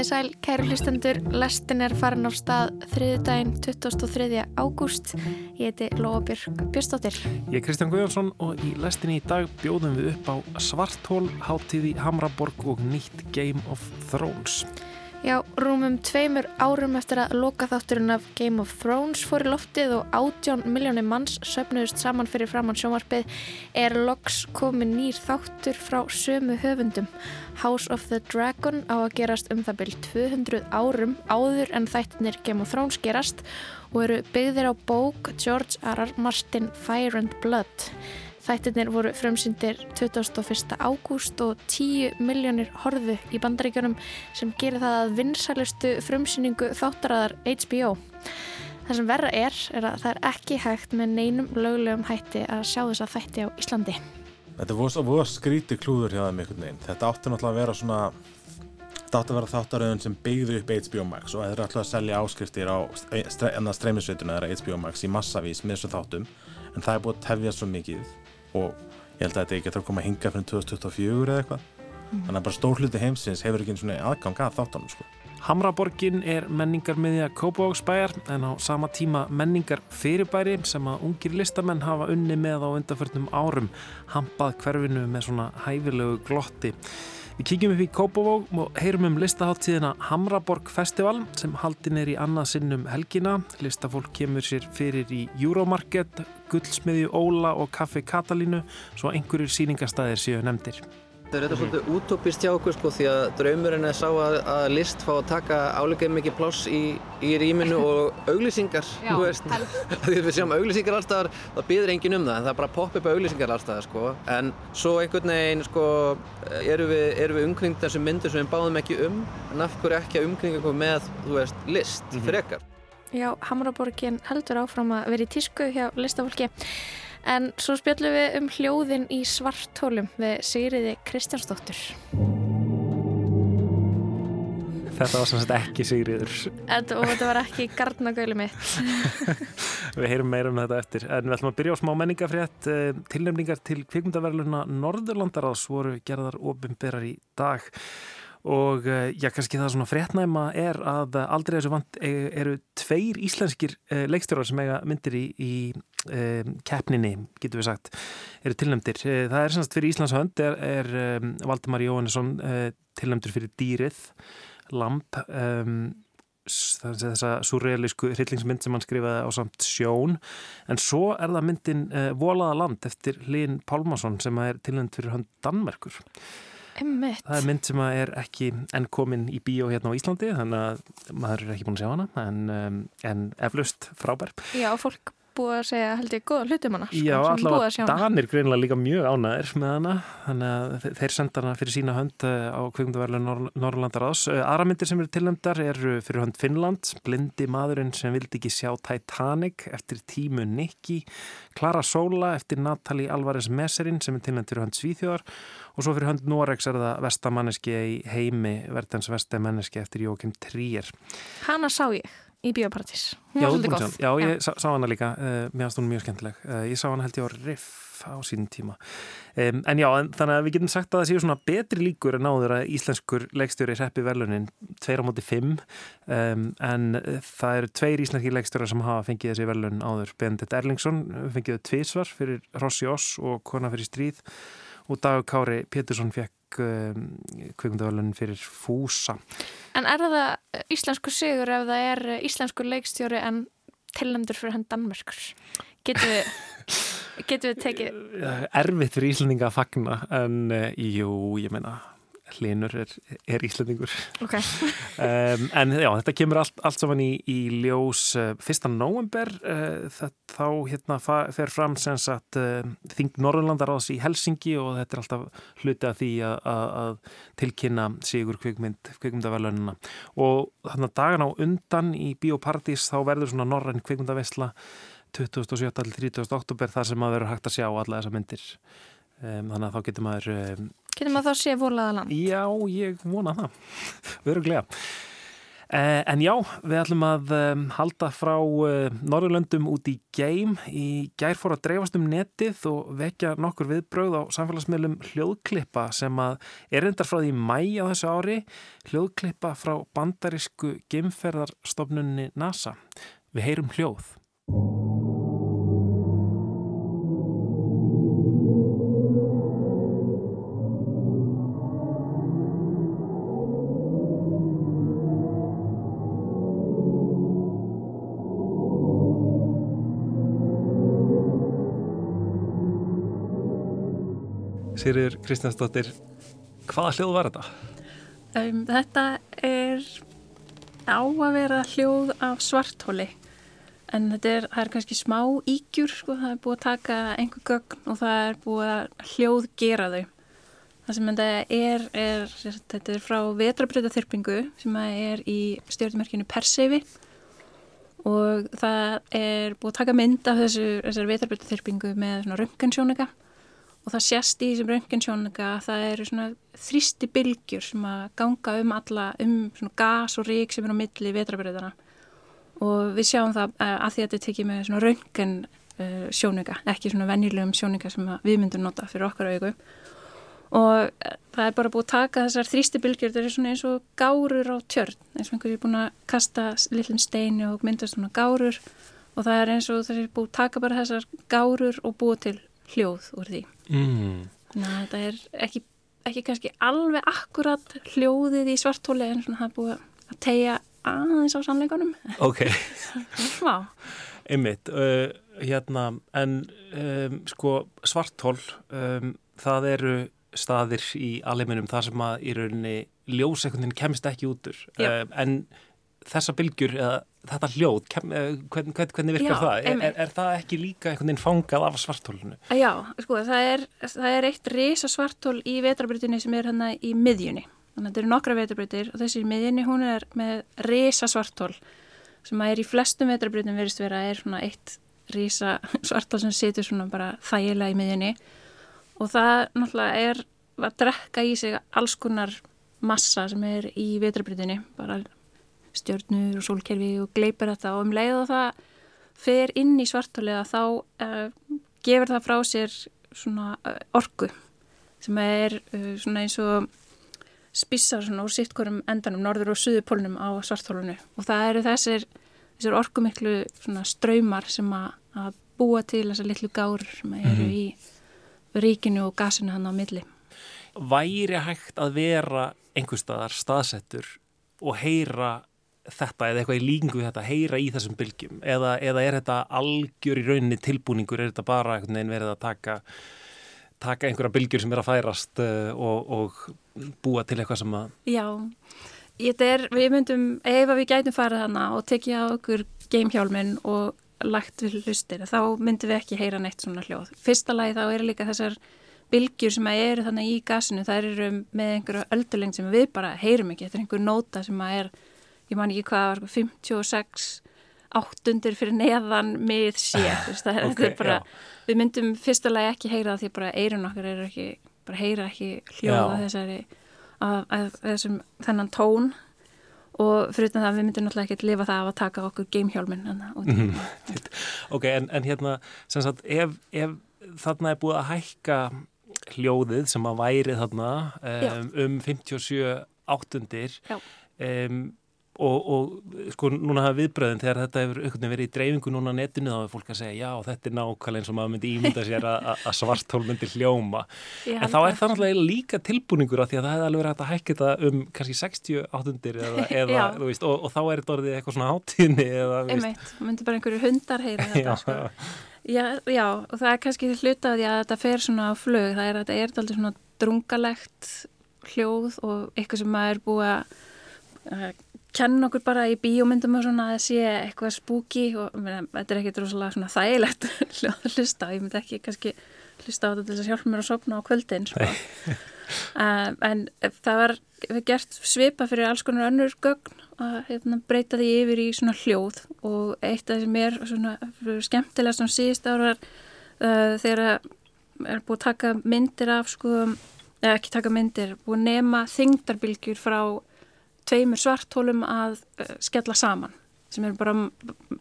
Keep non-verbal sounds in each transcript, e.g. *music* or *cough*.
Komið sæl, kæru hlustendur, lestin er farin á stað þriðdægin 23. ágúst. Ég heiti Lóabjörg Björnstóttir. Ég er Kristján Guðjónsson og í lestinni í dag bjóðum við upp á Svartól, Háttíði Hamraborg og nýtt Game of Thrones. Já, rúmum tveimur árum eftir að loka þátturinn af Game of Thrones fór í loftið og átjón miljónir manns söpnuðust saman fyrir framann sjónvarpið er loks komin nýr þáttur frá sömu höfundum. House of the Dragon á að gerast um það byrj 200 árum áður en þættinir Game of Thrones gerast og eru byggðir á bók George R. R. Martin Fire and Blood. Þættirnir voru frumsyndir 21. ágúst og 10 miljónir horðu í bandaríkjunum sem gerir það að vinsælustu frumsynningu þáttaraðar HBO. Það sem verra er, er að það er ekki hægt með neinum lögulegum hætti að sjá þessa þætti á Íslandi. Þetta voru skríti klúður hjá þeim einhvern veginn. Þetta átti náttúrulega að vera svona þetta átti að vera þáttaröðun sem byggði upp HBO Max og það er alltaf að selja áskriftir á streymisveituna eða HBO Max í massavís með þessu þáttum en það er búið að tefja svo mikið og ég held að þetta ekki að koma að hinga fyrir 2024 eða eitthvað mm. þannig að bara stór hluti heimsins hefur ekki eins og aðgang að þáttanum sko. Hamraborgin er menningarmiðja Kópavóksbæjar en á sama tíma menningar fyrirbæri sem að ungir listamenn hafa unni með á undarförnum árum hampað hverfinu með svona hæfilegu glotti Við kíkjum upp í Kópavóg og heyrum um listaháttíðina Hamraborg Festival sem haldin er í annað sinnum helgina. Listafólk kemur sér fyrir í Euromarket, Gullsmiðju Óla og Kaffi Katalínu svo einhverjur síningastæðir séu nefndir. Það er svolítið útópist hjá okkur sko því að draumurinn er sá að, að list fá að taka álegum mikið pláss í, í rýminu og auglýsingar, *laughs* Já, þú veist. *laughs* Því við sjáum auglýsingar allstaðar, það býður engin um það en það er bara að poppa upp auglýsingar allstaðar sko. En svo einhvern veginn sko eru við, eru við umkringd þessum myndir sem við báðum ekki um en af hverju ekki að umkringja okkur með, þú veist, list mm -hmm. frekar. Já, Hamraborgin heldur áfram að vera í tísku hjá listafólki. En svo spjöllum við um hljóðin í svartólum við Sigriði Kristjánsdóttur. Þetta var sem sagt ekki Sigriður. Þetta, og þetta var ekki gardnagölu mitt. *laughs* við heyrum meira um þetta eftir. En við ætlum að byrja á smá menningafrétt. Eh, tilnefningar til kvikmyndaverluna Norðurlandaráðs voru gerðar ofinberar í dag og eh, já, kannski það svona fréttnæma er að aldrei þessu vant e, eru tveir íslenskir e, leikstjórar sem eiga myndir í, í e, keppninni, getur við sagt eru tilnæmdir. Það er semst fyrir Íslands hönd er, er Valdemar Jóhannesson tilnæmdur fyrir Dýrið Lamp um, þessa surrealísku hryllingsmynd sem hann skrifaði á samt sjón en svo er það myndin Volaða land eftir Linn Pálmarsson sem er tilnæmd fyrir hönd Danmerkur Einmitt. Það er mynd sem er ekki enn komin í bíó hérna á Íslandi þannig að maður er ekki búin að sjá hana en, um, en eflaust frábær. Já, fólk búið að segja held ég goða hlutum hana. Sko, Já, allavega Danir greinlega líka mjög ánæðir með hana þannig að þeir senda hana fyrir sína hönd eh, á kvöngduverlu Nor Norrlandar ás. Eh, aðra myndir sem eru tilnæmdar eru fyrir hönd Finnland, Blindi maðurinn sem vildi ekki sjá Titanic eftir tímu Nicky, Clara Sola eftir Natalie Alvarez Messerin sem er tilnæmt fyrir hönd Svíþjóðar og svo fyrir hönd Norex er það vestamanniski í heimi verðans vestamanniski eftir Jókim Tríer. Hanna sá ég í Bíopartís. Hún var svolítið góð. Já, ég sá, sá hana líka, uh, mér finnst hún mjög skemmtileg. Uh, ég sá hana held ég á Riff á sínum tíma. Um, en já, en, þannig að við getum sagt að það séu svona betri líkur en áður að íslenskur leikstjóri reppi velunin, tveir á móti fimm, um, en það eru tveir íslenski leikstjóra sem hafa fengið þessi velun áður. Bendit Erlingsson fengið tvísvar fyrir Rossi Oss og Kona fyrir stríð og Dag Kári Pétursson fekk um, kvikmyndavalun fyrir Fúsa. En er það íslensku sigur ef það er íslensku leikstjóri en tilnæmdur fyrir hann Danmörkur? Getur við, *laughs* getur við tekið... Erfitt fyrir Íslandinga að fagna en uh, jú, ég meina hlinur er, er Íslandingur okay. *laughs* um, en já, þetta kemur allt, allt saman í, í ljós uh, fyrsta november uh, þá hérna fer fram sem sagt uh, Þing Norrlandaráðs í Helsingi og þetta er alltaf hluti af því að tilkynna sigur kvikmynd, kvikmyndavelunina og þannig að dagan á undan í Bíópartís þá verður svona norræn kvikmyndavesla 27. til 30. oktober þar sem að verður hægt að sjá alla þessa myndir um, þannig að þá getur maður um, Getur maður þá sé volaða land? Já, ég vona það. *laughs* Öruglega. Eh, en já, við ætlum að um, halda frá uh, Norðurlöndum út í geim. Í gær fór að dreifast um netið og vekja nokkur viðbröð á samfélagsmiðlum hljóðklippa sem að er endar frá því mæ á þessu ári. Hljóðklippa frá bandarísku geimferðarstofnunni NASA. Við heyrum hljóð. Sýriður Kristjánsdóttir, hvaða hljóð var þetta? Um, þetta er á að vera hljóð af svarthóli en þetta er, er kannski smá ígjur sko, það er búið að taka einhver gögn og það er búið að hljóð gera þau. Það sem þetta er, er þetta er frá vetrabröðaþyrpingu sem er í stjórnmerkinu Perseifi og það er búið að taka mynd af þessu, þessar vetrabröðaþyrpingu með röngensjónuga og það sést í þessum röntgensjónuga að það eru svona þrýsti bylgjur sem að ganga um alla, um svona gas og rík sem er á milli vetrabröðana og við sjáum það eh, að því að þetta tekið með svona röntgensjónuga, ekki svona venjulegum sjónuga sem við myndum nota fyrir okkar auku og eh, það er bara búið að taka þessar þrýsti bylgjur, þetta er svona eins og gárur á tjörn, eins og einhverju er búin að kasta lillum steini og myndast svona gárur. Og það er eins og það er búið að taka bara þessar gárur og búið til hljóð úr því. Mm. Þannig að þetta er ekki, ekki kannski alveg akkurat hljóðið í svartóli en svona það er búið að tegja aðeins á sannleikunum. Ok. *laughs* Svá. Einmitt. Uh, hérna, en um, sko svartól, um, það eru staðir í alheiminum þar sem að í rauninni ljósekundin kemst ekki útur. Uh, en þessa bylgjur eða þetta hljóð, eh, hvern, hvern, hvernig virkar Já, það? Er, er, það ekki líka einhvern veginn fangað af svartólunu? Já, sko, það er, það er eitt reysa svartól í vetrabrytinni sem er hérna í miðjunni. Þannig að þetta eru nokkra vetrabrytir og þessi í miðjunni hún er með reysa svartól sem að er í flestum vetrabrytum verist vera er svona eitt reysa *laughs* svartól sem situr svona bara þægilega í miðjunni og það náttúrulega er að drekka í sig alls konar massa sem er í vetrabrytinni, bara stjörnur og sólkerfi og gleipur þetta og um leið og það fer inn í svartálega þá uh, gefur það frá sér svona uh, orgu sem er uh, svona eins og spissar svona úr sittkorum endanum norður og suðu pólnum á svartálunu og það eru þessir, þessir orgumiklu svona ströymar sem að, að búa til þessar litlu gárur sem eru mm -hmm. í ríkinu og gasinu hann á milli. Væri hægt að vera einhverstaðar staðsettur og heyra þetta eða eitthvað í líkingu þetta heyra í þessum bylgjum? Eða, eða er þetta algjör í rauninni tilbúningur, er þetta bara einhvern veginn verið að taka, taka einhverja bylgjur sem er að færast uh, og, og búa til eitthvað sem að... Já, er, við myndum, ef við gætum farið hana og tekið á okkur geimhjálminn og lagt við hlustir, þá myndum við ekki heyra neitt svona hljóð. Fyrsta lagi þá er líka þessar bylgjur sem eru þannig í gasinu, það eru með einhverju ölduleng sem við bara heyrum ekki, þetta er einhver nóta sem er ég man ekki hvað, 56 áttundir fyrir neðan með sér, það okay, er bara já. við myndum fyrstulega ekki heyra það því bara eirun okkar er ekki, bara heyra ekki hljóða þessari að, að þessum þennan tón og fyrir það við myndum náttúrulega ekki að lifa það af að taka okkur gamehjálmin mm. *laughs* Ok, en, en hérna sagt, ef, ef þarna er búið að hækka hljóðið sem að væri þarna um, um 57 áttundir um, Og, og sko núna hafa viðbröðin þegar þetta hefur aukvöldin verið í dreifingu núna á netinu þá er fólk að segja já þetta er nákvæmlega eins og maður myndi ímynda sér að svartól myndi hljóma. En þá er það náttúrulega líka tilbúningur af því að það hefði alveg verið að hækja þetta um kannski 60-80 eða, *laughs* eða veist, og, og þá er þetta orðið eitthvað svona hátíðni Einmitt, myndi bara einhverju hundar heyra *laughs* þetta já, sko. já, já og það er kannski hluta af því að þetta fer svona á flög það er að kenn okkur bara í bíómyndum og svona að sé eitthvað spúki og meni, þetta er ekkert rosalega svona þægilegt að hlusta ég myndi ekki kannski hlusta á þetta til þess að hjálpa mér að sopna á kvöldin sko. um, *laughs* en það var gert svipa fyrir alls konar önnur gögn að hérna, breyta því yfir í svona hljóð og eitt af sem er svona skemmtilega svona síðust ára uh, þegar er búið að taka myndir af sko, eða ekki taka myndir, búið að nema þingdarbilgjur frá tveimur svartólum að uh, skella saman sem eru bara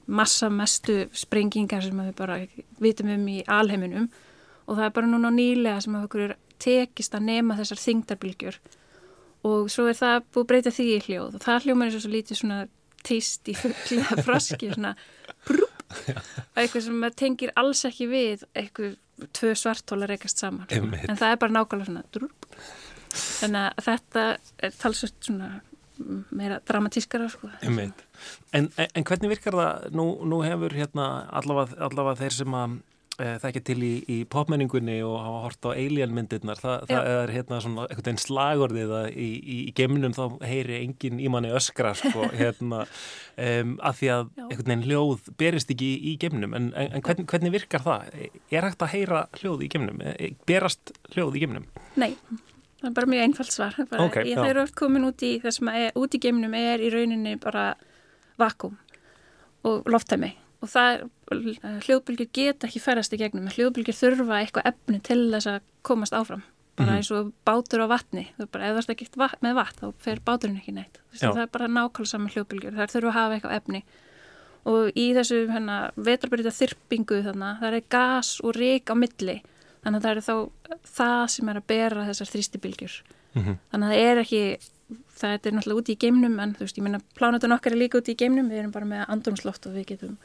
massa mestu sprengingar sem við bara vitum um í alheiminum. Og það er bara núna nýlega sem að okkur tekist að nema þessar þingdarbilgjur og svo er það búið að breyta því í hljóð. Og það hljómar er svo lítið svona tíst í fugglega froski *laughs* svona brúpp eitthvað sem tengir alls ekki við eitthvað tvö svartólar rekast saman. En það er bara nákvæmlega svona drúpp þannig að þetta er talsvöld svona meira dramatískara sko. En, en, en hvernig virkar það, nú, nú hefur hérna allavega, allavega þeir sem að e, þekkja til í, í popmenningunni og hafa hort á alien myndirnar, Þa, það er hérna svona einhvern veginn slagorðið að í, í, í geminum þá heyri engin í manni öskra sko, *laughs* hérna um, að því að Já. einhvern veginn hljóð berist ekki í, í geminum, en, en hvernig, hvernig virkar það? Er hægt að heyra hljóð í geminum? E, berast hljóð í geminum? Nei Það er bara mjög einfalt svar. Bara, okay, ég, þeir eru oft komin út í það sem er út í geimnum er í rauninni bara vakum og lofttæmi og það, hljóðbylgjur geta ekki ferast í gegnum. Hljóðbylgjur þurfa eitthvað efni til þess að komast áfram. Bara mhm. eins og bátur á vatni. Bara, ef það er ekki vat, með vatn þá fer báturinn ekki neitt. Það er bara nákvæmlega saman hljóðbylgjur. Það þurfa að hafa eitthvað efni. Og í þessu hérna, vetrabyrita þyrpingu þannig, það er gas og rík á milli þannig að það eru þá það sem er að bera þessar þrýstibilgjur mm -hmm. þannig að það er ekki það er náttúrulega úti í geimnum en þú veist, ég minna plánutun okkar er líka úti í geimnum við erum bara með andrumslótt og við getum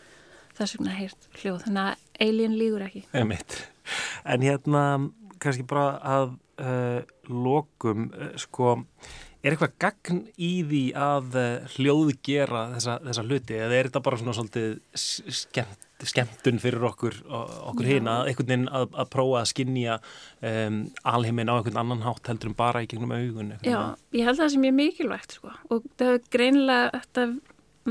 þess vegna heyrt hljóð, þannig að alien lígur ekki. En hérna, kannski bara að uh, lokum, uh, sko er eitthvað gagn í því að uh, hljóðgera þessa, þessa hluti eða er þetta bara svona svolítið skemmt skemmtun fyrir okkur, okkur hýna, einhvern veginn að, að prófa að skinja um, alheimin á einhvern annan hátt heldur en bara í gegnum augun. Já, ég held að það sem er mikilvægt sko og það er greinlega þetta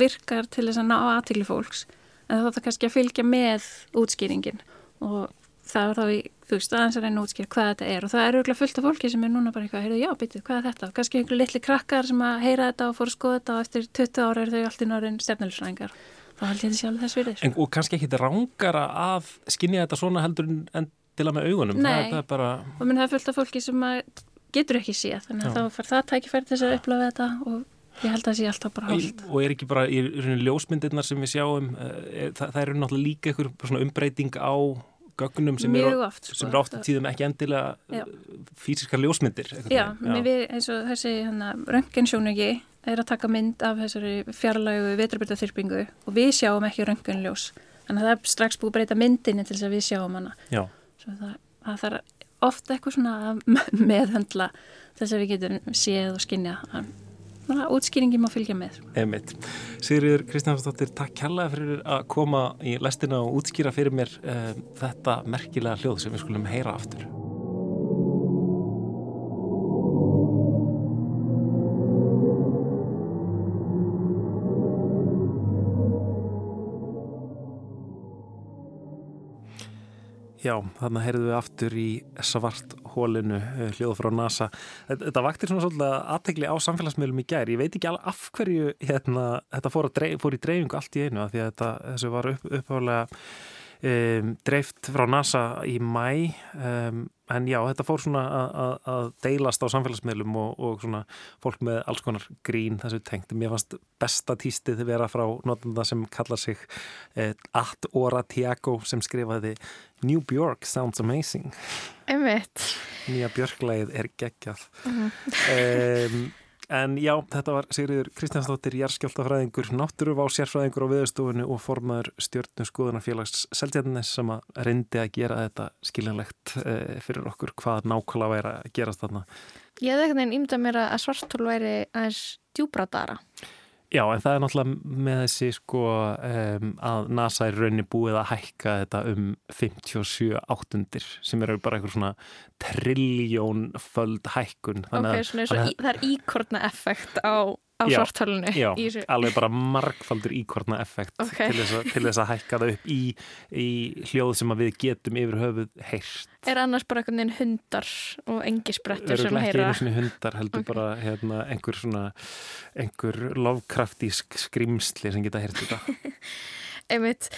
virkar til þess að ná aðtili fólks en það þarf kannski að fylgja með útskýringin og það er þá í, þú veist, aðeins að reyna að útskýra hvað þetta er og það er auðvitað fullt af fólki sem er núna bara eitthvað, heyrðu, já, býtu, hvað er þetta? Kannski einhverju litli krakkar sem að heyra þetta og fóru að skoða þetta og eftir 20 ára eru þau allt í norðin þá held ég þetta sjálf þess virðis. Og kannski ekki þetta rángara að skinja þetta svona heldur en til að með augunum. Nei, það, það er bara... og minn það er fullt af fólki sem getur ekki síðan, þannig að Já. þá far það tækifæri til þess að upplafa þetta og ég held að það sé alltaf bara hálft. Og er ekki bara í ljósmyndirnar sem við sjáum, eh, er, það, það eru náttúrulega líka einhver umbreyting á gögnum sem eru oft, sko. er ofta tíðum ekki endilega Já. fysiskar ljósmyndir. Já. Við, eins og þessi röngensjónugi er að taka mynd af þessari fjarlægu vetrabyrtaþyrpingu og við sjáum ekki röngunljós þannig að það er strax búið að breyta myndinni til þess að við sjáum hana. Það, það þarf ofta eitthvað svona að *laughs* meðhandla þess að við getum séð og skinja útskýringin má fylgja með. Emitt. Sigriður Kristjánsdóttir takk kærlega fyrir að koma í lestina og útskýra fyrir mér um, þetta merkilega hljóð sem við skulum heyra aftur Já, þannig heyrðum við aftur í svart hólinu eh, hljóðu frá NASA. Þetta vaktir svona svolítið aðtegli á samfélagsmiðlum í gær. Ég veit ekki alveg af hverju hérna, þetta fór, dreif, fór í dreifingu allt í einu að því að þetta, þessu var upp, uppháðlega um, dreift frá NASA í mæ um, en já, þetta fór svona að deilast á samfélagsmiðlum og, og svona fólk með alls konar grín þessu tengt. Mér fannst besta týstið vera frá notanda sem kallar sig eh, At Ora Tiago sem skrifaði New Björk sounds amazing. Einmitt. Nýja Björklæðið er geggjað. Uh -huh. um, En já, þetta var Sigriður Kristjánsdóttir, jærskjáltafræðingur, náttúruvá sérfræðingur á viðstofunni og formaður stjórnum skoðunarfélags Seltjarnis sem að reyndi að gera þetta skiljanlegt eh, fyrir okkur hvað nákvæmlega væri að gerast þarna. Ég hef ekkert einn ímdað mér að svartól væri aðeins djúbratara. Já, en það er náttúrulega með þessi sko um, að NASA er rauninni búið að hækka þetta um 57 áttundir sem eru bara einhver svona trilljón föld hækkun. Ok, svona eins og það er íkortna effekt á á svartölunni Já, alveg bara margfaldur íkortna effekt okay. til, þess að, til þess að hækka það upp í, í hljóð sem við getum yfir höfuð heyrst. Er annars bara einhvern veginn hundar og engisbrettur sem heyra? Öruglega ekki einu hundar heldur okay. bara hérna, einhver svona einhver lovkraftísk skrimsli sem geta heyrt þetta. *laughs* Einmitt,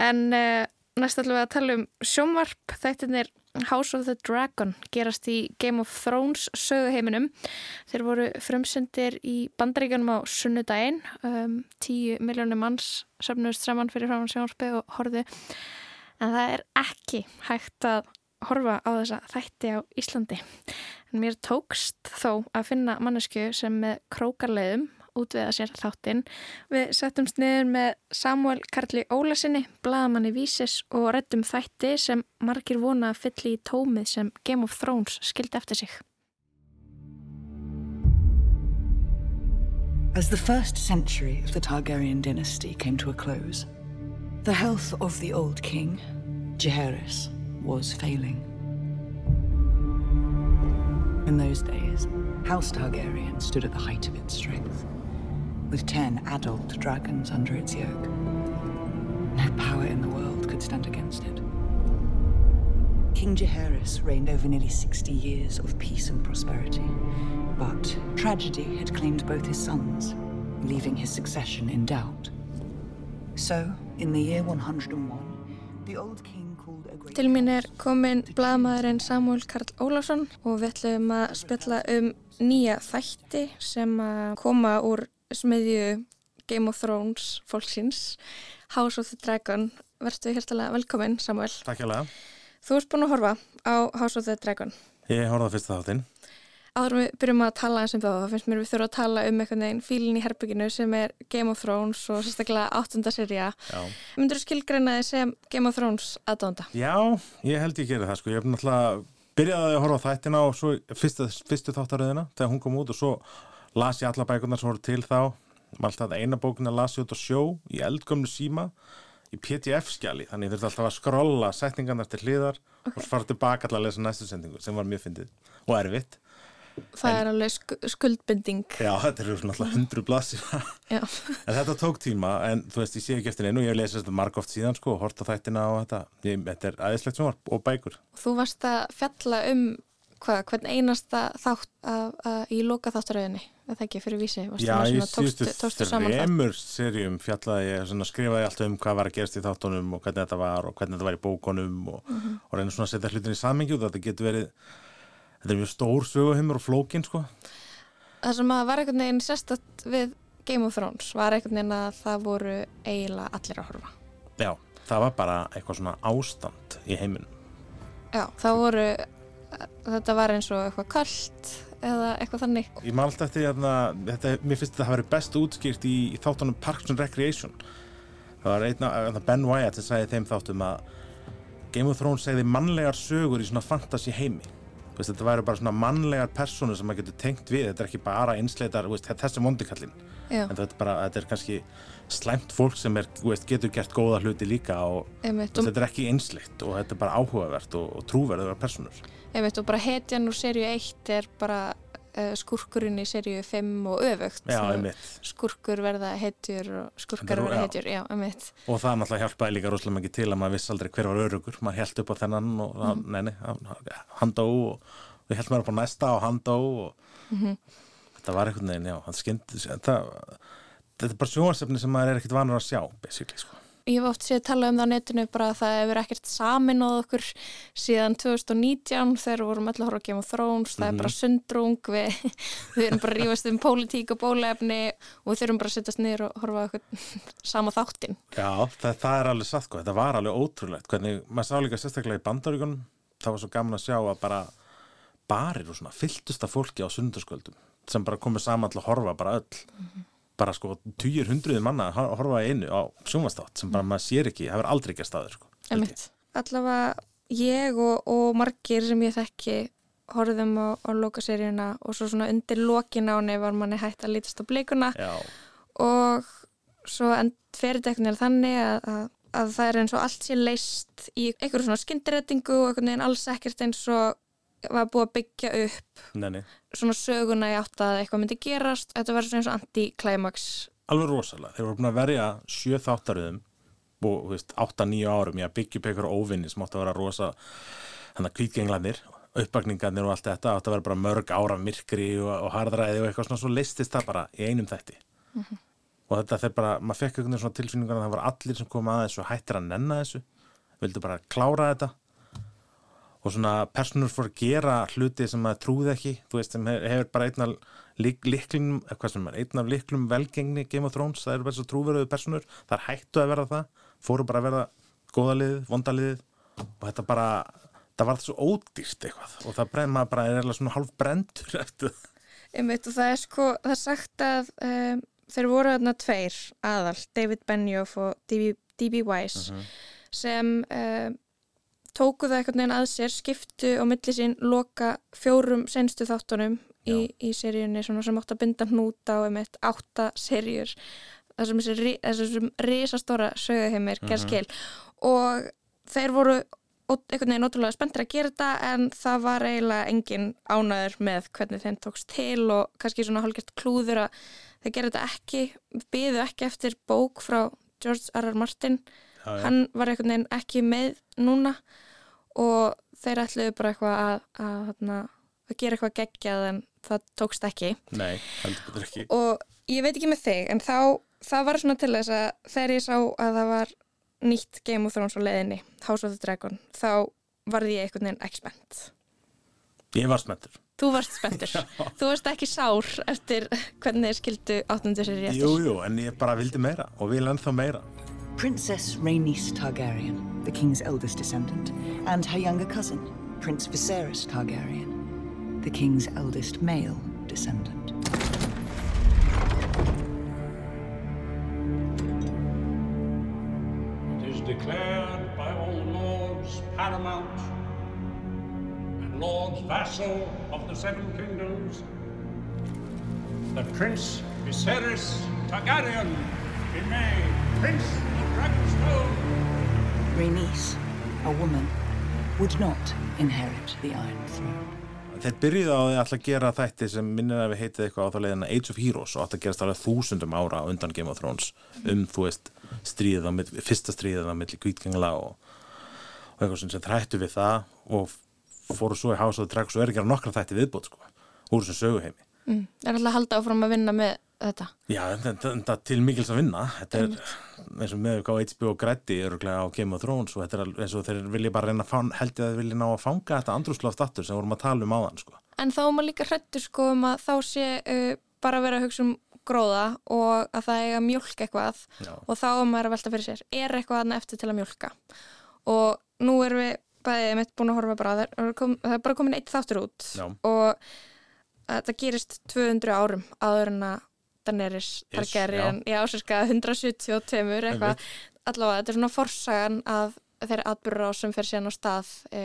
en uh, næst ætlum við að tala um sjónvarp. Þættin er House of the Dragon gerast í Game of Thrones söguheiminum. Þeir voru frumsyndir í bandaríkanum á sunnudaginn. Um, tíu miljónir manns söfnust saman fyrir fram á sjónvarpi og horfið. En það er ekki hægt að horfa á þessa þætti á Íslandi. En mér tókst þó að finna mannesku sem með krókarleiðum útviða sér þáttinn. Við settumst niður með Samuel Karli Ólasinni, bladamanni Vísis og reddum þætti sem margir vona að fylli í tómið sem Game of Thrones skildi eftir sig. As the first century of the Targaryen dynasty came to a close, the health of the old king, Jaehaerys, was failing. In those days, House Targaryen stood at the height of its strength, with ten adult dragons under its yoke. No power in the world could stand against it. King Jaehaerys reigned over nearly 60 years of peace and prosperity, but tragedy had claimed both his sons, leaving his succession in doubt. So, in the year 101, the old king Til mín er komin bladamæðurinn Samuel Karl Ólásson og við ætlum að spilla um nýja þætti sem að koma úr smiðju Game of Thrones fólksins House of the Dragon. Verðstu hérstalega velkomin Samuel. Takk hjá lega. Þú erst búin að horfa á House of the Dragon. Ég horfaði fyrsta þáttinn. Áður við byrjum að tala eins um það þá finnst mér við þurfum að tala um einhvern veginn fílin í herbygginu sem er Game of Thrones og sérstaklega áttunda serja. Myndur þú skilgreina þið sem Game of Thrones aðdónda? Já, ég held ég gerir það sko. Ég hef náttúrulega byrjaði að horfa á þættina og svo fyrstu, fyrstu þáttaröðina þegar hún kom út og svo las ég alla bækunar sem voru til þá. Alltaf eina bókuna las ég út á sjó í eldgömlu síma í PDF-skjali þannig þurfti alltaf að skrolla setningarnar til hliðar okay. og fara tilbaka alltaf að lesa næstu sendingu sem var mjög fyndið og erfitt Það en, er alveg sk skuldbinding. Já, þetta er svona alltaf hundru blassir. en þetta tók tíma, en þú veist, ég sé ekki eftir einu, ég hef lesið þetta marg oft síðan, sko, og horta þættina og þetta. Ég, þetta er aðeinslegt sem var, og bækur. Þú varst að fjalla um hvað, hvern einasta þátt að, að, í loka þáttaröðinni, þetta ekki fyrir vísi. Já, ég síðustu þreymur serjum fjallaði ég, svona, skrifaði alltaf um hvað var að gerast í þáttunum og hvernig þetta var og hvernig þetta var í bókonum og, mm -hmm. og reyna svona að setja hlutin í samengju og þetta getur verið þetta er mjög stór söguhymur og flókin sko. Það sem að var einhvern veginn sérstatt við Game of Thrones var einhvern veginn að það voru eiginlega allir að horfa. Já, það var bara eitthvað svona ástand í heiminum. Já, það voru, þetta var eins og eitthvað kallt eða eitthvað þannig. Ég málst eftir hérna, þetta, mér finnst þetta að hafa verið best útskýrt í, í þáttunum Parks and Recreation. Það var einna, Ben Wyatt sem sagði þeim þáttum að Game of Thrones segði mannlegar sögur í svona fantasy heimi veist, þetta væri bara svona mannlegar persónu sem maður getur tengt við, þetta er ekki bara einsleitar, veist, þessi mondikallin en þetta er bara, þetta er kannski slæmt fólk sem er, veist, getur gert góða hluti líka og þetta er ekki einsleitt og þetta er bara áhugavert og, og trúverður af personur. Veit og bara hetjan úr serju 1 er bara uh, skurkurinn í serju 5 og öfugt. Já, skurkur verða hetjur og skurkar verða hetjur já, og það náttúrulega hjálpaði líka rosalega mikið til að maður viss aldrei hver var örugur maður held upp á þennan og mm. neini, hann dó og við heldum að vera på næsta og hann dó og mm -hmm. þetta var einhvern veginn, já skint, þetta, þetta er bara sjóarsefni sem maður er ekkert vanur að sjá basically sko Ég hef oft séð að tala um það á netinu bara að það hefur ekkert samin á okkur síðan 2019 þegar vorum að horfa að gema þróns, það mm -hmm. er bara mhm. sundrung, við, *laughs* við erum bara að rífast um pólitík og bólefni og við þurfum bara að sittast niður og horfa okkur *laughs* sama þáttin. Já, það, það er alveg satt, þetta var alveg ótrúlegt, hvernig maður sá líka sérstaklega í bandaríkunum, það var svo gaman að sjá að bara barir og svona fylltust af fólki á sundarskvöldum sem bara komið saman til að horfa bara öll. Mm -hmm bara sko týjur hundruði manna að horfa einu á sjónvastátt sem bara maður sér ekki, það verður aldrei ekki að staður sko. Allavega ég og, og margir sem ég þekki horfðum á, á lokaseríuna og svo svona undir lokina áni var manni hægt að lítast á bleikuna Já. og svo fyrirteknir þannig að, að, að það er eins og allt sé leist í einhverju svona skindirettingu og einhvern veginn alls ekkert eins og var búið að byggja upp Nei, svona söguna í átt að eitthvað myndi gerast. Þetta var svona eins og anti-climax. Alveg rosalega, þeir voru búin að verja sjö þáttaröðum og 8-9 árum í að byggja upp einhverju óvinni sem átt að vera rosa þannig að kvítgenglanir uppbakningarnir og allt þetta. Átt að vera bara mörg ára myrkri og, og harðræði og eitthvað svona svo listist það bara í einum þætti. Mm -hmm. og þetta þeir bara, maður fekk veginn svona tilsynningar að það var allir sem kom að þessu hættir að þessu. Vildu bara klára þetta og svona personur fór að gera hluti sem maður trúði ekki þú veist, sem hefur, bara einn af lík, líklum, eitthvað sem er, einn af líklum velgengni Game of Thrones, það eru bara svo trúveröðu personur það er hættu að verða það fóru bara að verða góðaliðið, vondaliðið og þetta bara, það var svo ódýrt eitthvað og það brenn maður bara er eða svona hálf brendur *laughs* eftir það Einmitt, og það er sko, það er sagt að um, þeir voru þarna tveir aðal, David Benioff og D.B. D.B. Weiss sem um, tóku það einhvern veginn að sér, skiptu á milli sín loka fjórum senstu þáttunum í, í seríunni sem átt að binda hnúta á einmitt átta seríur þessum þessum risastóra söguheimir mm -hmm. skil og þeir voru einhvern veginn ótrúlega spenntir að gera þetta en það var eiginlega engin ánæður með hvernig þeim tókst til og kannski svona hálfgert klúður að þeir gera þetta ekki, byðu ekki eftir bók frá George R. R. Martin Já, já. hann var einhvern veginn ekki með núna og þeir ætluðu bara eitthvað að, að, að, að gera eitthvað geggjað en það tókst ekki. Nei, heldur ekki. Og ég veit ekki með þig en þá, það var svona til þess að þegar ég sá að það var nýtt Game of Thrones á leiðinni House of the Dragon, þá varði ég einhvern veginn ekki spennt. Ég var spenntur. Þú varst spenntur, *laughs* þú varst ekki sár eftir hvernig þeir skildu áttundu sér eftir. Jú, jú, en ég bara vildi meira og vil ennþá meira Princess Rhaenys Targaryen, the king's eldest descendant, and her younger cousin, Prince Viserys Targaryen, the king's eldest male descendant. It is declared by all lords paramount and lords vassal of the Seven Kingdoms that Prince Viserys Targaryen be made Prince of Dragonstone. Rhaenys, a woman, would not inherit the Iron Throne. Þeir byrjuðu á því alltaf að gera þætti sem minnir að við heitið eitthvað á þá leiðina Age of Heroes og að gerast alveg þúsundum ára á undan Game of Thrones um, þú veist, stríðið á milli, fyrsta stríðið á milli kvítgengla og, og eitthvað sem sem þrættu við það og fóru svo í House of the Dragon og er að gera nokkra þætti viðbót sko, úr þessum söguheimi. mm, Er alltaf að halda áfram að vinna með þetta Já, þetta en, til mikils að vinna þetta er eins og með hvað HBO öruglega á Game of Thrones og þetta er eins og þeir vilja bara reyna að held ég að þeir vilja ná að fanga þetta andrúsloft aftur sem vorum að tala um áðan sko. En þá er maður líka hrættur sko um að þá sé uh, bara að vera að hugsa um gróða og að það eiga að mjólka eitthvað Já. og þá er maður að velta fyrir sér er eitthvað eftir til að mjólka og nú erum við bæðið mitt búin að horfa bara á og kom, það er bara komin eitt þáttur út Já. og þetta gerist 200 árum áður en að Daenerys Targaryen, já, sérska 172 eitthvað, allavega þetta er svona forsagan af þeirri atbyrra sem fer síðan á stað e,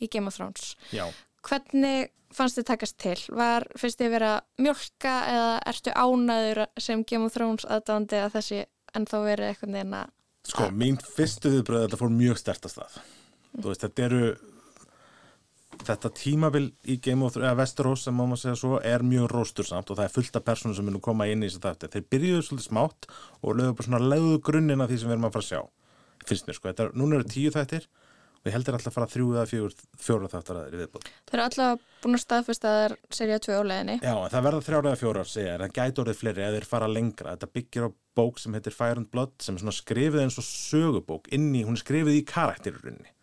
í Game of Thrones. Já. hvernig fannst þið takast til? Var, finnst þið vera mjölka eða ertu ánæður sem Game of Thrones aðdáðandi að þessi ennþá verið eitthvað neina Sko, mín fyrstu viðbröð þetta fór mjög stertast að þú veist, þetta eru þetta tímabil í Game of Thrones eða Westeros sem má maður segja svo er mjög róstursamt og það er fullt af personum sem munu koma inn í þessi þætti. Þeir byrjuðu svolítið smátt og lögðu bara svona lögðu grunninn af því sem við erum að fara að sjá finnst mér sko, þetta er, núna eru tíu þættir og ég held er alltaf að fara þrjú eða fjögur fjóra þáttar aðeir í viðbúð Þeir eru alltaf búin að staðfesta að það er serið 2 á leiðinni. Já, það verða þrjára eða fjórar segja, en það gæti orðið fleiri eða þeir fara lengra. Þetta byggir á bók sem heitir Fire and Blood sem er skrifið eins og sögubók inn í, hún er skrifið í karakterurinni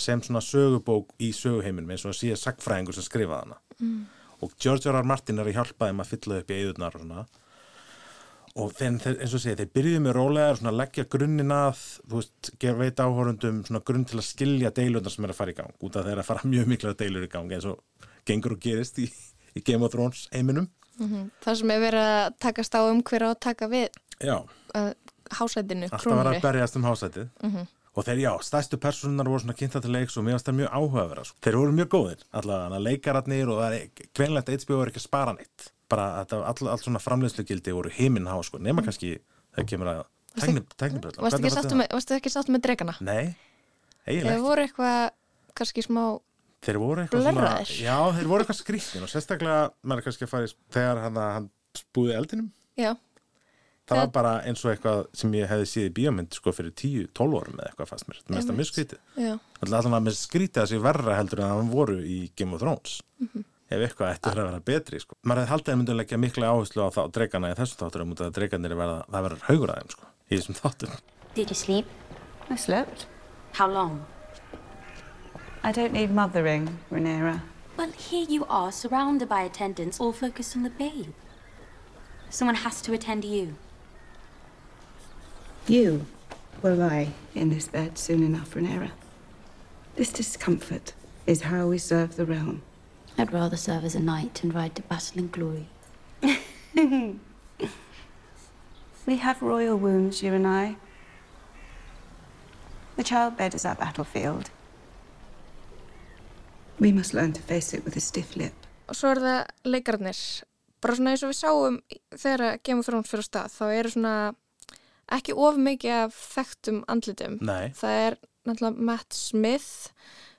sem svona sögubók í söguheiminum eins og að síða sagfræðingur sem skrifaði hana. Mm. Og George R. R. Martin er að hjálpa þeim að fylla upp í eðurnar og svona. Og þeir, eins og segja, þeir byrjuðu með rólega að leggja grunnin að, veist, veit áhórundum svona grunn til að skilja deilundar sem er að fara í gang, út af þeir að fara *laughs* mjög mikla deilur í gang eins og gengur og gerist í, í Game of Thrones heiminum. Það sem er verið að takast á um hver á að taka við Já, uh, hásætinu, alltaf var að berjast um hásætið og þeir, já, stærstu personar voru svona kynnta til leiks og mér varst það mjög áhugaverða sko. þeir voru mjög góðir, allavega leikararnir og það er greinlegt að HBO er ekki að spara neitt. Bara þetta, all, allt svona framleiðslugildi voru heiminn há, sko, nema kannski það kemur að tækni, tæknibröðla Varstu ekki, sáttu með, dregana? Nei, eiginlega Þeir voru eitthvað kannski smá Þeir voru eitthvað svona, já, þeir voru eitthvað skrýttin og sérstaklega, maður kannski að fara í þegar hann, hann spúði eldinum. Já, það var bara eins og eitthvað sem ég hefði séð í bíómynd sko fyrir 10-12 árum eða eitthvað fast mér, það mest að mjög skrítið Alltaf að mér skrítið að sér verra heldur en það voru í Game of Thrones Mhm. ef eitthvað ætti að vera betri sko. maður hefði haldið að myndu leggja mikla áherslu á þá dregana í þessum þátturum út af að dreganir verða, það verður haugur að þeim sko, í þessum þáttum Did you sleep? I slept. How long? I don't need mothering, Rhaenyra. Well, here you are, surrounded by attendants, all focused on the babe. Someone has to attend to you. You will lie in this bed soon enough, Rhaenyra. This discomfort is how we serve the realm. I'd rather serve as a knight and ride to battle in glory. *laughs* We have royal wounds, you and I. The childbed is our battlefield. We must learn to face it with a stiff lip. Og svo er það leikararnir. Bara svona eins og við sáum þegar að Game of Thrones fyrir á stað, þá eru svona ekki of mikið af þekktum andlitum. Nei. Það er náttúrulega Matt Smith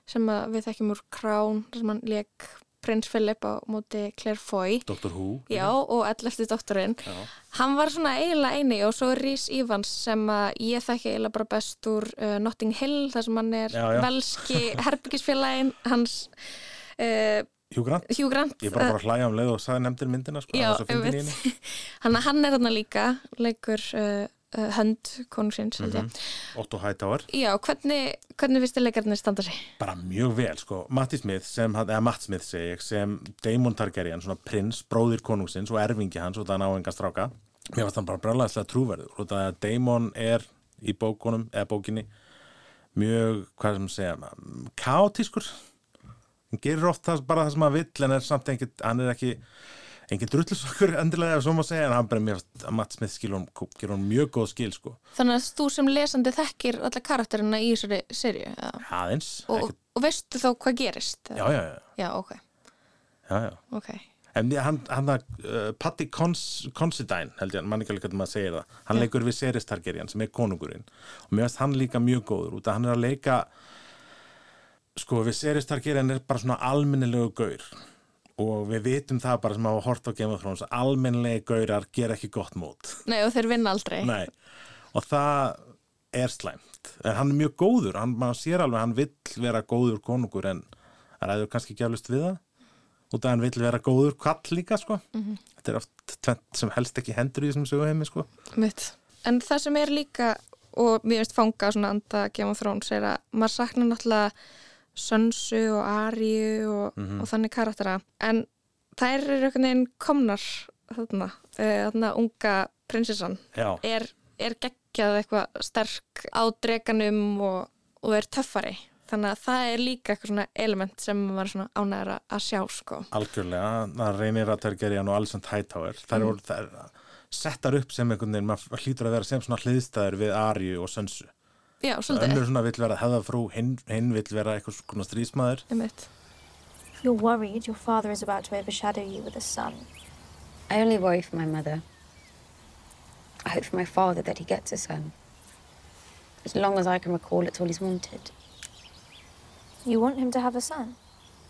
sem við þekkjum úr Crown, sem hann leik Prins Philip á móti Claire Foy. Dr. Who. Já, og 11. doktorinn. Já. Hann var svona eiginlega eini og svo Rhys Evans sem ég þekki eiginlega bara best úr uh, Notting Hill þar sem hann er Já, já. velski *laughs* herbyggisfélagin hans uh, Hugh Grant. Hugh Grant. Ég bara bara að hlæja um leið og sagði nefndir myndina sko. Já, hann, hann er þarna líka, leikur uh, hönd konungsins, held ég. Otto Hightower. Já, hvernig, hvernig finnst þið leikarnir standa sig? bara mjög vel sko Matti Smith sem, eða Matt Smith segi ég sem Daemon Targaryen, svona prins, bróðir konungsins og erfingi hans og það ná enga stráka mér varst hann bara brjálæðislega trúverður og það að Daemon er í bókunum eða bókinni mjög, hvað sem segja kaotískur hann gerir oft það, bara það sem hann vill en er samt engin, hann er ekki engin drullusokkur *laughs* endilega ef svo má segja en hann bara mér að Matt Smith skilur hún, mjög góð skil sko Þannig að þú sem lesandi þekkir alla karakterina í þessari serju eða? aðeins, og, ekkert, og veistu þá hvað gerist? já, já, já, Já, ok, já, já. ok. En hann, hann það, uh, Patti Cons, Considine, held ég, mann ekki alveg hvernig maður segir það, hann Já. leikur við Seris Targaryen sem er konungurinn og mér finnst hann líka mjög góður út að hann er að leika, sko við Seris Targaryen er bara svona almennilegu gaur og við vitum það bara sem hafa hort á Game of Thrones, almennilegi gaurar ger ekki gott mót. Nei, og þeir vinna aldrei. Nei, og það er slæmt, en hann er mjög góður, hann, maður sér alveg, hann vill vera góður konungur en það ræður kannski ekki alveg við það út að hann vill vera góður kall líka sko. Mhm. þetta er oft tvent sem helst ekki hendur í þessum söguheimi sko. En það sem er líka, og mér finnst fanga svona anda Game of Thrones, er að maður saknar náttúrulega Sönsu og Arju og, Mhm. og þannig karaktera. En þær eru einhvern veginn komnar þarna, uh, þarna unga prinsessan. Er, er geggjað eitthvað sterk á dreganum og, og er töffari. Þannig að það er líka eitthvað svona element sem maður svona ánæður að sjá sko. algjörlega, það reynir að Targaryen og Alicent Hightower, það Mhm. eru mm. settar upp sem einhvern veginn, maður hlýtur að vera sem svona hliðstæður við Arju og Sönsu Já, svolítið. önnur svona vill vera hefðafrú hinn, hinn vill vera eitthvað svona strísmaður Einmitt. If you're worried your father is about to overshadow you with a son, I only worry for my mother. I hope for my father that he gets a son. As long as I can recall, it's all he's wanted. you want him to have a son.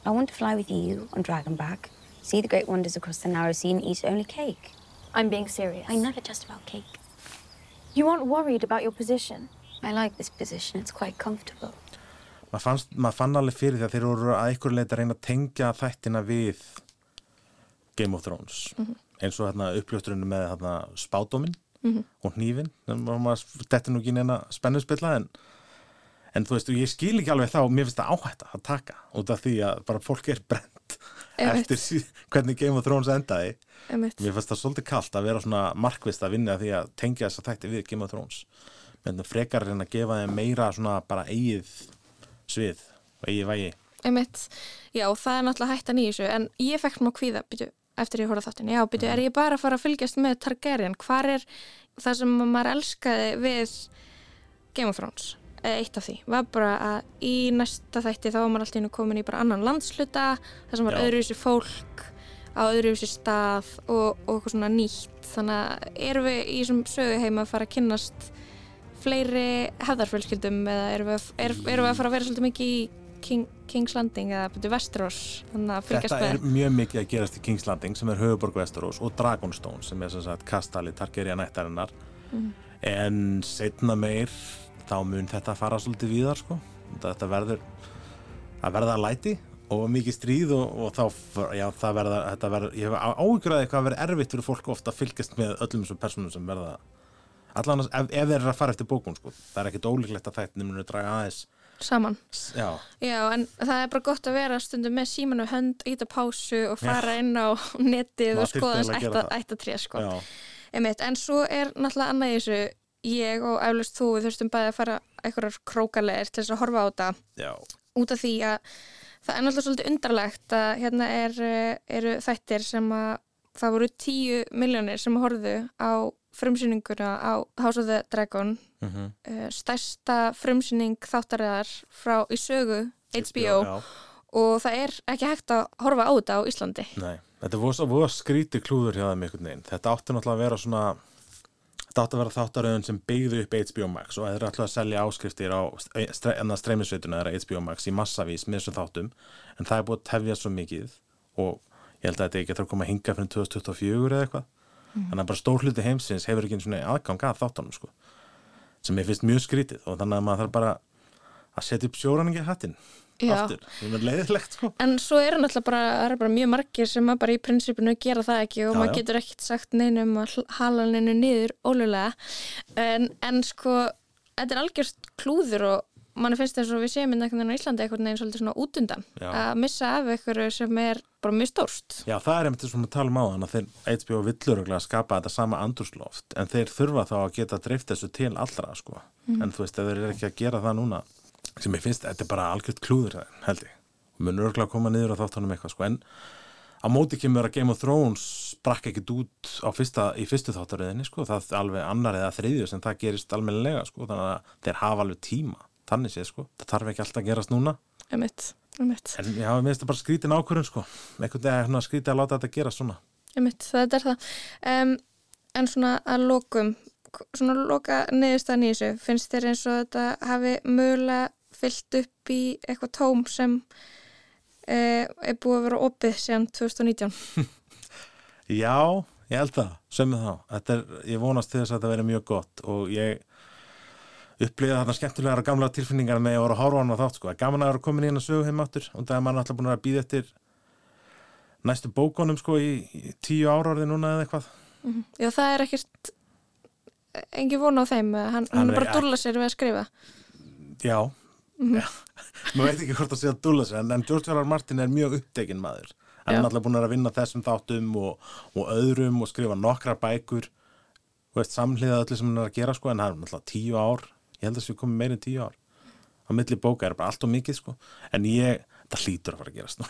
I want to fly with you on Dragonback, see the great wonders across the narrow sea, and eat only cake. I'm being serious. I never just about cake. You aren't worried about your position. I like this position, it's quite comfortable. maður, fannst, maður fann alveg fyrir því að þeir voru að einhver leita að reyna að tengja þættina við Game of Thrones Mhm. eins og hérna uppljósturinn með hérna, spádóminn Mhm. og hnífin þetta er nú ekki neina spennusbylla en, en þú veist, ég skil ekki alveg þá mér finnst það áhætta að taka út af því að bara fólk er brent eftir sí- hvernig Game of Thrones endaði Einmitt. mér finnst það svolítið kalt að vera svona markvist að vinna því að tengja þess að þætti við Game of Thrones menn frekar en að gefa þeim meira svona bara eigið svið og eigið vægi Einmitt. Já, það er náttúrulega hættan í þessu en ég fekk smá kvíða byrju, eftir ég horfði þáttin. Já, byrju, er ég bara að fara að fylgjast með Targaryen? Hvar er það sem maður elskaði við Game of Thrones? Eh, Eitt af því var bara að í næsta þætti þá var maður alltaf innu komin í bara annan landsluta það sem var öðruvísi fólk á öðruvísi stað og, og eitthvað svona nýtt þannig að erum við í þessum söguheima að fara að kynnast fleiri hefðarfjölskyldum eða erum við, að- er, erum við að fara að vera svolítið mikið í King, King's Landing eða betur að fylgjast Þetta er mjög mikið að gerast í King's Landing sem er höfuborg Westeros og Dragonstone sem er sem sagt kastali Targaryen ættarinnar Mhm. en setna meir þá mun þetta fara svolítið víðar sko. þetta verður að verða læti og mikið stríð og, og þá, já, verða, þetta verða ég hef að eitthvað verður erfitt fyrir fólk ofta að fylgjast með öllum þessum personum sem verða allan ef, ef þeir eru að fara eftir bókun sko. það er ekkit ólíklegt að þættin munu draga aðeins. Saman. Já, Já, en það er bara gott að vera stundum með símanu hönd, íta pásu og fara inn á *laughs* netið Maður og skoða eiginlega að ættatré sko. já, Einmitt, en svo er náttúrulega annað í þessu ég og eflust þú við þurftum bæði að fara einhverjar krókaleir til þess að horfa á þetta. Já, út af því að það er náttúrulega svolítið undarlegt að hérna er, eh, eru þættir sem að það voru tíu miljónir sem horfðu á frumsýninguna á House of the Dragon mhm. uh, stærsta frumsýning þáttariðar frá í sögu HBO já. og það er ekki hægt að horfa á þetta á Íslandi Nei, þetta voru skríti klúður hjá þeim einhvern veginn. Þetta átti náttúrulega að vera svona þetta átti að vera þáttaröðun sem byggði upp HBO Max og þeir eru alltaf að selja áskriftir á stre, streymisveituna þeirra HBO Max í massavís með þessum þáttum en það er búið að tefja svo mikið og ég held að þetta ekki þarf að koma að hinga fyrir 2024 eða eitthvað þannig að bara stór hluti heimsins hefur ekki einu svona aðgang að þáttunum sko sem ég finnst mjög skrítið og þannig að maður þarf bara að setja upp sjóraningi hattinn Já. aftur, það er leiðilegt sko en svo eru náttúrulega bara, bara mjög margir sem bara í prinsipinu gera það ekki og Já, maður já. getur ekkert sagt neinum að hala neinu niður ólulega en, en sko þetta er algjörst klúður og mann finnst þess að við séum inn einhvern veginn á Íslandi einhvern veginn svolítið svona út undan Já. að missa af einhverju sem er bara mjög stórst Já, það er einmitt sem við talum á þann að þeir HBO villur að skapa þetta sama andurslóft en þeir þurfa þá að geta dreift þessu til allra sko. en þú veist, þeir eru ekki að gera það núna sem ég finnst, þetta er bara algjört klúður það, held ég, og mun örgulega að koma niður á þáttunum eitthvað, sko, en á móti kemur að Game of Thrones sprakk ekkit út fyrsta, í fyrstu þáttaröðinni sko, það er alveg annar eða þriðju sem það gerist almennilega, sko, þannig að þeir hafa alveg tíma, þannig séð, sko. Það þarf ekki alltaf að gerast núna. Einmitt, einmitt, en já, mér finnst það bara skrítin ákvörðun, sko. Veginn að skríti að láta þetta gerast svona. Einmitt, þetta er það. Um, en svona að lokum svona loka neðurstaðan í þessu. Finnst þér eins og þetta hafi mögulega fyllt upp í eitthvað tóm sem uh, er búið að vera opið síðan 2019 *laughs* Já, ég held það, sömmu þá. Er, ég vonast til þess að þetta veri mjög gott og ég upplýða þarna skemmtilegar og gamla tilfinningar með að voru að horfa á hana þátt sko. Gaman að vera komin í hennar sögu heim áttur og það er mann alltaf búin að býða eftir næstu bókonum sko í, í tíu ára orði núna eða eitthvað. Já, það er ekkert engin von á þeim, hann, hann er bara að dúlla sér við að skrifa Já, já. *laughs* Nú veit ekki hvort að segja dúlla sig en, en George R. R. Martin er mjög upptekinn maður. Hann Já. er alltaf búin að vinna þessum þáttum og, og öðrum og skrifa nokkrar bækur veist samhliða öllu sem hann er að gera sko en hann er alltaf tíu ár ég held að þessu komið meira en tíu ár. Á milli bóka er bara allt og mikið sko. En ég, það hlýtur að fara að gerast nú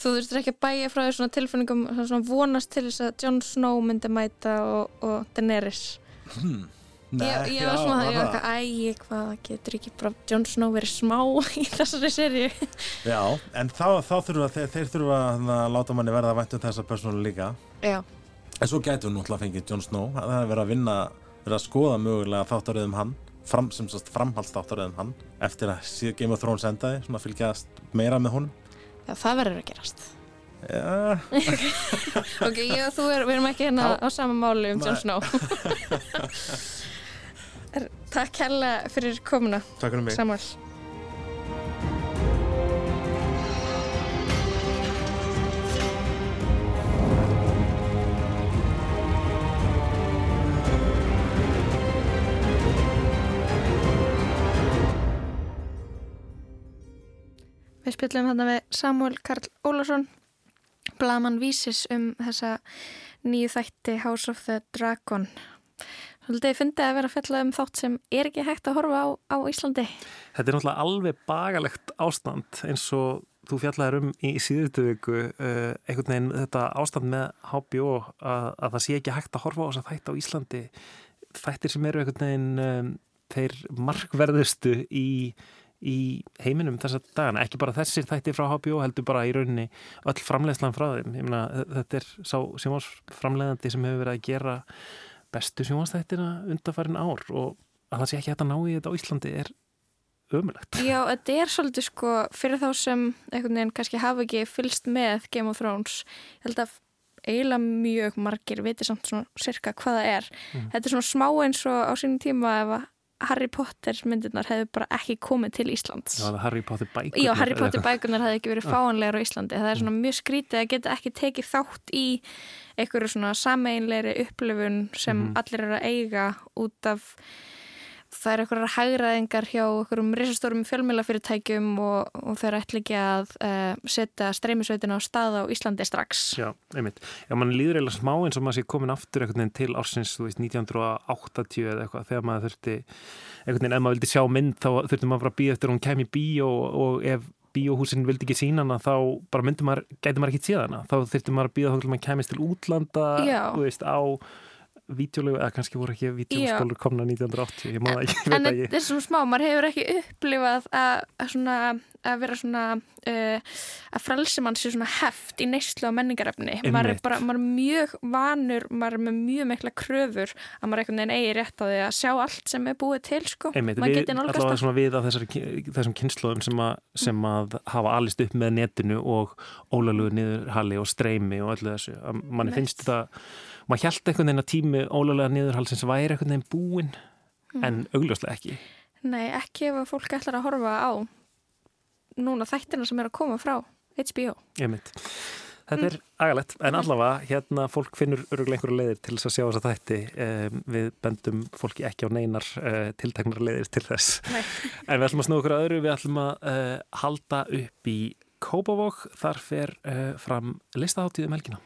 Þú þurftir ekki að bæja frá því svona tilfinningum svona vonast til þess að Jon Snow myndi mæta og, og Daenerys. Ég, ég var svona það, ég var eitthvað, æ, hvað getur ekki bara Jon Snow verið smá *laughs* í þessari serju Já, en þá, þá þurfa þeir, þeir þurfa að láta manni verða vænt um þessa persónu líka. Já, En svo gætu við náttúrulega fengið Jon Snow. Það er verið að vinna, verið að skoða mögulega þáttaröðum hann, fram, sem sagt framhaldsþáttaröðum hann, eftir að sé- Game of Thrones endaði, svona fylgjast meira með honum. Já það verður að gerast. Já, *laughs* Ok, ég og þú er, við erum ekki hérna á sama máli um Jon. Snow. *laughs* Er, Takk hella fyrir komuna takk fyrir mig. Samuel Við spjallum þarna við Samuel Karl Ólason blaman vísis um þessa nýju þætti House of the Dragon. Svolítið fyndið að vera að fjalla um þátt sem er ekki hægt að horfa á, á Íslandi. Þetta er náttúrulega alveg bagalegt ástand eins og þú fjallaðir um í síðustu viku uh, einhvern veginn þetta ástand með HBO að, að það sé ekki hægt að horfa á þess að þætti á Íslandi. Þættir sem eru einhvern veginn um, þeir markverðustu í, í heiminum þessa dagana, ekki bara þessir þættir frá HBO heldur bara í rauninni öll framleiðslan frá þeim, ég meina þetta er sá sjónvarsframleiðandi sem hefur verið að gera bestu sjónvarsþættina undarfærin ár og að það sé ekki hægt að ná í þetta á Íslandi er ömulegt. Já, þetta er svolítið sko fyrir þá sem einhvern veginn kannski hafa ekki fylst með Game of Thrones held að eiginlega mjög margir viti samt svona cirka hvað það er. Þetta er svona smá eins og á sínum tíma ef að Harry Potter myndirnar hefðu bara ekki komið til Íslands Já, Harry Potter bækur. Já, Harry Potter bækunar hefði ekki verið fáanlegar á Íslandi. Það er svona mjög skrítið að geta ekki tekið þátt í einhverju svona sameinleiri upplifun sem allir eru að eiga út af það er einhverjar hægraðingar hjá einhverjum risastórum fjölmjölafyrirtækjum og, og þeir ætla ekki að uh, setja streymisveitina á stað á Íslandi strax. Já, einmitt. Já, mann líður eiginlega smá eins og maður sé komin aftur einhvern veginn til ársins, þú veist, 1980 eða eitthvað, þegar maður þurfti einhvern veginn, ef maður vildi sjá mynd, þá þurfti maður bara að býja eftir hún kemi í bíó og ef bíóhúsin vildi ekki sína hana þá bara myndi maður, gæti maður ekki síða hana þá þurfti maður að býða þá til maður kemist til útlanda veist, á vítjulegu, eða kannski voru ekki vítjulustólur komna 1980, ég það ekki, En þetta er svona smá, maður hefur ekki upplifað að, að, svona, að vera svona uh, að frelsi mann sér svona heft í neyslu á menningarefni. Maður er bara, maður er mjög vanur maður er með mjög mikla kröfur að maður einhvern veginn eigi rétt á því að sjá allt sem er búið til sko, Einmitt, maður geti nálgast allavega svona við af þessum kynnslóðum sem, að, sem að hafa alist upp með netinu og ólalugu niðurhali og streymi og öllu þessu. Einmitt. finnst þetta, maður held einhvern veginn að tími ólaluga niðurhalsins væri einhvern veginn búinn Mm. en augljóslega ekki. Nei, ekki ef að fólk ætlar að horfa á núna þættina sem er að koma frá HBO Einmitt. Þetta er agalegt, en allavega hérna fólk finnur öruglega einhverju leiðir til þess að sjá þess að þætti um, við bendum fólki ekki á neinar uh, tiltaknar leiðir til þess Nei. en við ætlum að snúða okkur að öðru við ætlum að uh, halda upp í Kópavók, þar fer uh, fram listaháttíð um helgina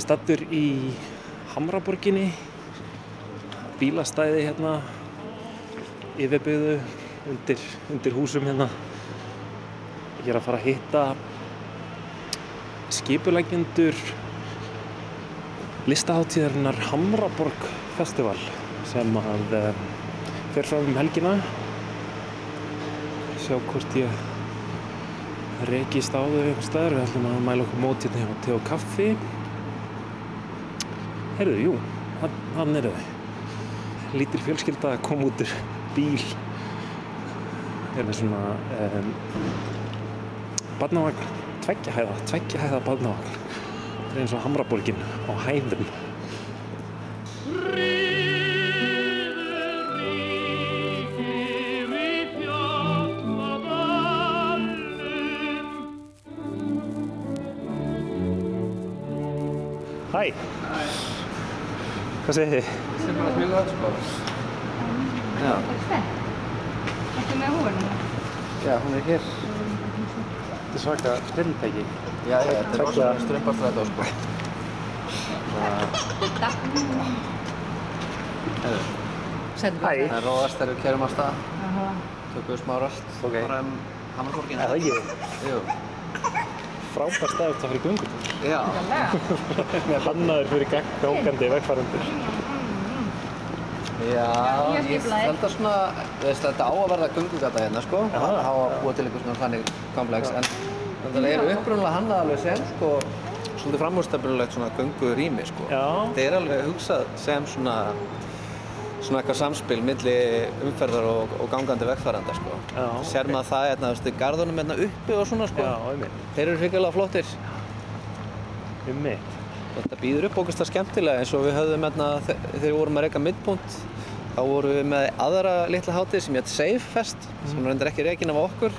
er stattur í Hamraborginni bílastæði hérna yfirbyggðu undir, undir húsum hérna. Ég er að fara að hitta skipulækjendur listaháttíðarinnar Hamraborg Festival sem að uh, fer fram um helgina. Sjá hvort ég rekist á þau einhver staðar. Við ætlum að mæla okkur mót hérna hjá te og kaffi Herðu, jú, hann, hann eru þau. Lítil fjölskylda að koma út úr bíl. Er með svona um, badnavagn, tveggja hæða, tveggja hæða badnavagn. Það er eins og Hamraborgin á hæðum. Hæ! Hvað segir þið? Það er bara mjög gott sko. Já. Þetta með húinu? Já, hún er hér. Þetta er svaka snilltæki. Já, já, þetta er rosalega strömbarstrætó sko. Sættu Hæ. Það er róast þegar við kerum á stað. Tökum við smá rölt. Ok. Bara um Hammarborgina. Er það ekki? Jú. Frábær staður þetta fyrir göngur. Já. Hannaður fyrir gang- gangandi vegfærandur. Já, ég held að svona, þetta á að verða göngugata hérna, sko. Það á að búa til einhvers svona þannig komplex, en þetta er upprunnulega hannað alveg sem, sko, svolítið framhússtefnulegt svona göngurými, sko. Já. Þetta er alveg hugsað sem svona, svona eitthvað samspil milli umferðar og, og gangandi vegfæranda, sko. Já, Sér maður það, hérna, þú veist, garðunum hérna uppi og svona, sko. Já, einmitt. Þeir eru hrikalega flottir. Einmitt. Þetta býður upp ógust að skemmtilega eins og við höfðum hérna, þe- þegar við vorum að reyka midpunkt þá vorum við með aðra litla hátíð sem hétt Safe Fest sem reyndar ekki reikin af okkur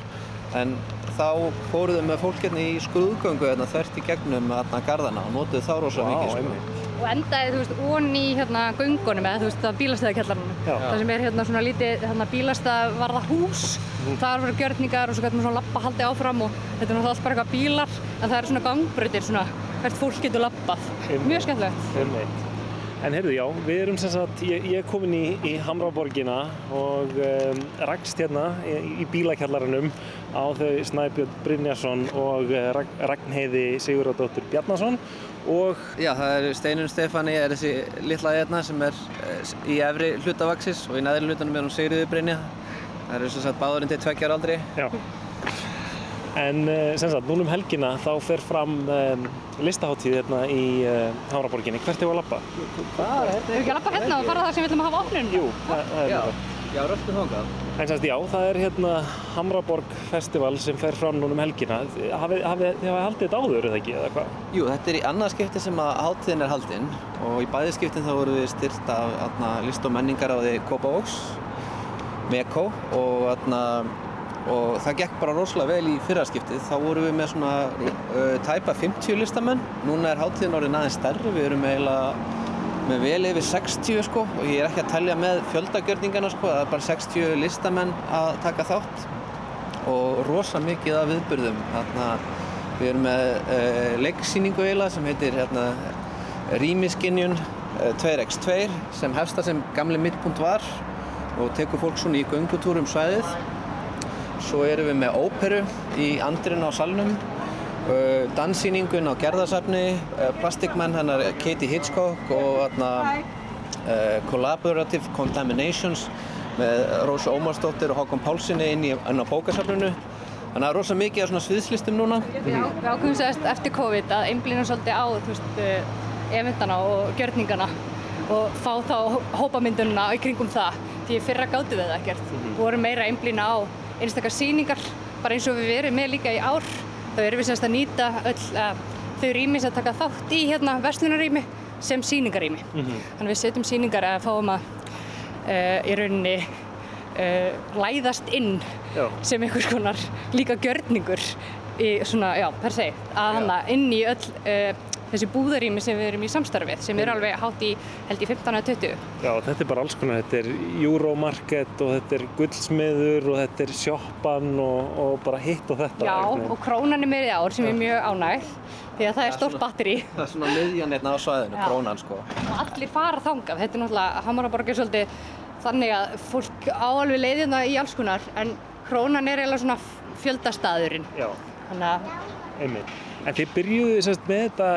en þá fóruðum með fólk hérna í skrúðgöngu hérna, þvert í gegnum hérna, garðana og notuðu þá rosa Vá, mikið sko. Og endaði, þú veist, onni í hérna göngunum eða þú veist, það bílastæðakjallarinn. Já. Það sem er hérna svona lítið hérna bílastæðvarða hús. Mhm. Þar voru gjörningar og svo getur maður svona lappa haldið áfram og þetta er náttúrulega allt bara eitthvað bílar en það eru svona gangbreytir svona hvert fólk getur lappað. Mjög skemmtilegt. Einmitt. En heyrðu, já, við erum sem sagt, ég, ég er komin í, í Hamraborgina og um, rakst hérna í, í bílakjallaranum á þau Snæbjörn Brynjarsson og uh, Ragn- Ragnheiði Sigurðardóttur Bjarnason og Já, það er Steinun Stefani er þessi litla hérna sem er eh, í efri hlutavaksis og í neðri hlutanum er hún Sigriði Brynja það eru sem sagt báðurinn til tveggjar aldri Já. En uh, sem sagt, núna um helgina þá fer fram um, listaháttíð hérna í uh, Hamraborginni. Hvert er að lappa? Við erum ekki að lappa hérna og fara það sem við ætlum að hafa opnun. Jú, það, það er Já. þetta. Já, röltum þangað. En sérst, já, það er hérna Hamraborg festival sem fer fram núna um helgina. Hafið hafi, hafið haldið þetta áður, eða ekki, eða hvað? Jú, þetta er í annað skipti sem að hátíðin er haldinn og í bæði skiptin þá voru við styrt af atna, list og menningar á því Kópavóks, Mekó og, atna, og það gekk bara rosalega vel í fyrra skiptið. Þá vorum við með svona uh, tæpa 50 listamenn. Núna er hátíðin orðin aðeins stærri, við erum eiginlega með vel yfir 60 sko og ég er ekki að tellja með fjöldagjörningana sko, það er bara 60 listamenn að taka þátt og rosa mikið af viðburðum. Þarna, við erum með uh, leiksýningu eiginlega sem heitir hérna, Rýmiskinjun uh, 2x2 sem hefsta sem gamli mittpunkt var og tekur fólk svona í göngutúrum svæðið. Svo erum við með óperu í andrin á salnum danssýningun á gerðarsafni, Plastikmenn, hennar Katie Hitchcock og uh, Collaborative Contaminations með Rósa Ómarsdóttir og Hákon Pálssoni inn, í, inn á bókasafninu. Þannig að það er rosa mikið á svona sviðslistum núna. Við, við ákveðum sérst eftir COVID að einblýna svolítið á eventana og gjörningana og fá þá hópamyndununa í kringum það því fyrra gáttu við það ekkert. Við vorum meira einblýna á einstakar síningar bara eins og við verum með líka í ár þá erum við semst að nýta öll uh, þau rými sem taka þátt í hérna verslunarými sem síningarými. Mm -hmm. Þannig við setjum síningar að fáum að uh, í rauninni uh, læðast inn já. sem einhvers konar líka gjörningur í svona, já, per se, að hana inn í öll þessi búðarými sem við erum í samstarfið sem er alveg hátt í held í 15-20 Já, þetta er bara alls konar, þetta er Euromarket og þetta er guldsmiður og þetta er shoppan og, og bara hitt og þetta. Já, og krónan er með í ár sem er mjög ánæg því að það er stórt batteri *laughs* Það er svona miðjan hérna á svæðinu, Já. krónan sko. Og allir fara þangað, þetta er náttúrulega Hamaraborg er svolítið þannig að fólk áalveg leiðina í alls konar en krónan er eiginlega svona fjöldastæðurinn Já, einmitt. En þið byrjuðu semst með þetta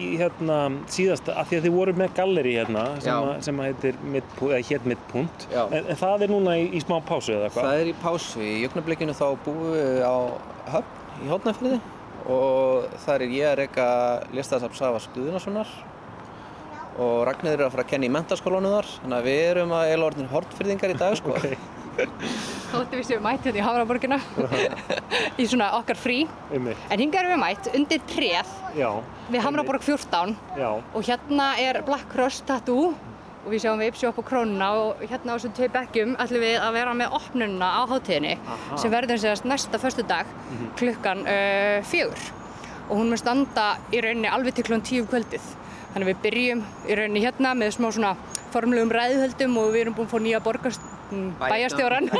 í hérna síðast af því að þið voru með galleri hérna sem, að, sem að heitir hétt mittpunkt en, en það er núna í, í smá pásu eða hvað? Það er í pásu, í jögnablikinu þá búum við á höfn í hótnafyrði og þar er ég að reyka listaðsafn Savas Guðunarssonar og Ragnarður er að fara að kenna í mentaskólanu þar þannig að við erum að eila orðin hortfyrðingar í dag sko. *laughs* Okay. Þóttu við séum mætt hérna í Havraborgina *laughs* í svona okkar frí. En hinga erum við mætt undir treð Já, við Hamraborg 14 Já. og hérna er Black Cross Tattoo. Og við sjáum við Ipsi upp á krónuna. Og hérna á þessum tvei bekkjum ætlum við að vera með opnununa á hátíðinni Aha. sem verður séðast næsta förstu dag mm -hmm. klukkan uh, fjögur. Og hún mun standa í rauninni alveg til klukkan tíu kvöldið. Þannig við byrjum í rauninni hérna með smá svona formlegum ræðhöldum og við erum búin að fá nýja borgast bæjarstjóran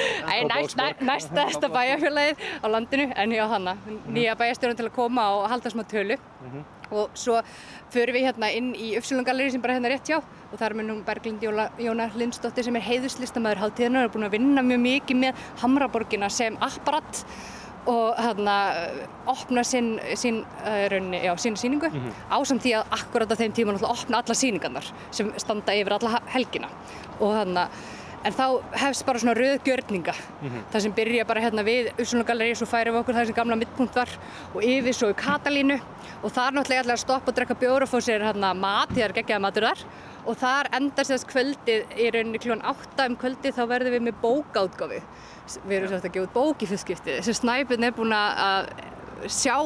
*laughs* næst næsta bæjarfélagið á landinu en já þannig nýja bæjarstjóran til að koma og halda smá tölu. Mm -hmm. og svo förum við hérna inn í Uppsölungalleri sem bara hérna rétt hjá. Og þar með nú Berglind Jónar Lindsdóttir sem er heiðuslistamæður haldtíðinu og er búin að vinna mjög mikið með Hamraborgina sem apparat og hérna opna sín, sín, raunni, já, sín síningu mm -hmm. ásamt því að akkurat á þeim tíma náttúrulega opna alla síningarnar sem standa yfir alla helgina og þannig en þá hefst bara svona rauðgjörninga mm -hmm. það sem byrja bara hérna við Úslunagalleri svo færum við okkur það sem gamla mittpunkt var og yfir svo í Katalínu og það er náttúrulega allir að stoppa og drekka bjóra og fá sér hérna mat, því það er geggjaða matur þar og þar endar sérst kvöldið í rauninni klón 8 um kvöldið þá verðum við með bókáttgáfi við erum svolítið að gefa út bók í fyrstskipti sem Snæpinn er búin að sjá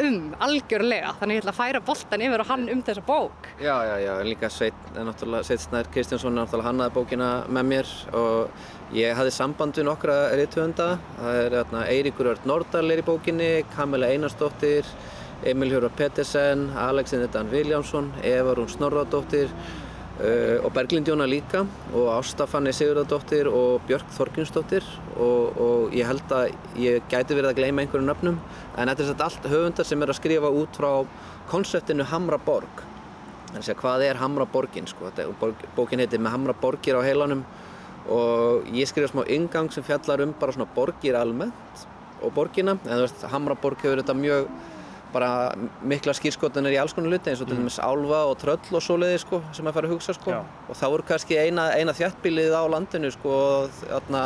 um algjörlega. Þannig ég ætla að færa boltan yfir og hann um þessa bók. Já, já, já, líka Sveit Snær Kristjánsson hannaði bókina með mér og ég hafði samband við nokkra reytuhönda það er hérna, Eiríkur Örd Nordal er í bókinni Kamila Einarsdóttir Emil Hjóra Pettersen Alexander Dan Viljámsson Eva Rún Snorradóttir og Berglind Jóna líka og Ásta Fanni Sigurðardóttir og Björk Þorgjunsdóttir og, og ég held að ég gæti verið að gleyma einhverju nöfnum en þetta er allt höfundar sem er að skrifa út frá konseptinu Hamra Borg þannig að hvað er Hamra Borgin sko? borg, bókin heitir með Hamra Borgir á heilanum. Og ég skrifa smá yngang sem fjallar um bara svona borgir almennt og borgina. En þú veist Hamra Borg hefur þetta mjög bara mikla skýrskotanir í alls konar luti eins og til mm. dæmis álva og tröll og svoleiði sko, sem að fara að hugsa sko. og þá er kannski eina, eina þjættbílið á landinu sko, þarna,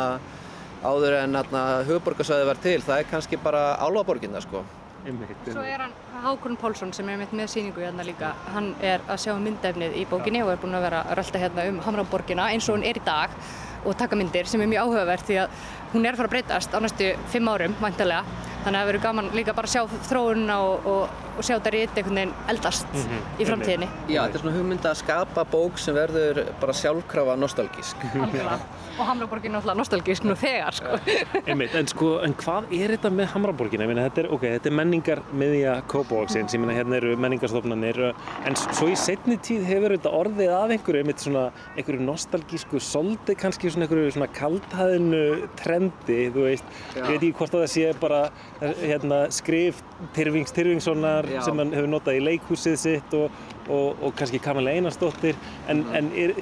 áður en hugborgarsvæði var til það er kannski bara álvaborginna sko. einmitt, Svo er hann Hákon Pálsson sem er mitt með síningu hérna líka. Hann er að sjá myndefnið í bókinni og er búinn að vera að rölda hérna um Hamraborgina eins og hún er í dag og taka myndir sem er mjög áhugavert því að hún er að fara að breytast á næstu fimm árum, vantilega. Þannig að það verður gaman líka bara að sjá þróunina og, og, og sjá þetta rítið einhvern veginn eldast í framtíðinni. Já, þetta er svona hugmynd að skapa bók sem verður bara sjálfkrafa nostalgísk. *laughs* Algjörlega. Og Hamraborgin er náttúrulega nostalgísk nú þegar, sko. *laughs* Einmitt, en sko, en hvað er þetta með Hamraborgina? Ég meina, þetta er, ok, þetta er menningar miðja Kópavóksins, ég meina, hérna eru menningarstofnanir, en svo í setni tíð hefur þetta orðið að einhverju, einmitt svona, einhverju nostalgísku, soldi kannski svona einhverju svona kaldhæðinu trendi, þú veist, Já. ég veit ekki hvort að það sé bara, hérna, skrif Tyrfings Tyrfingssonar Já. sem hann hefur notað í leikhúsið sitt og, og, og kannski Kamala Einarsdóttir, en, en er,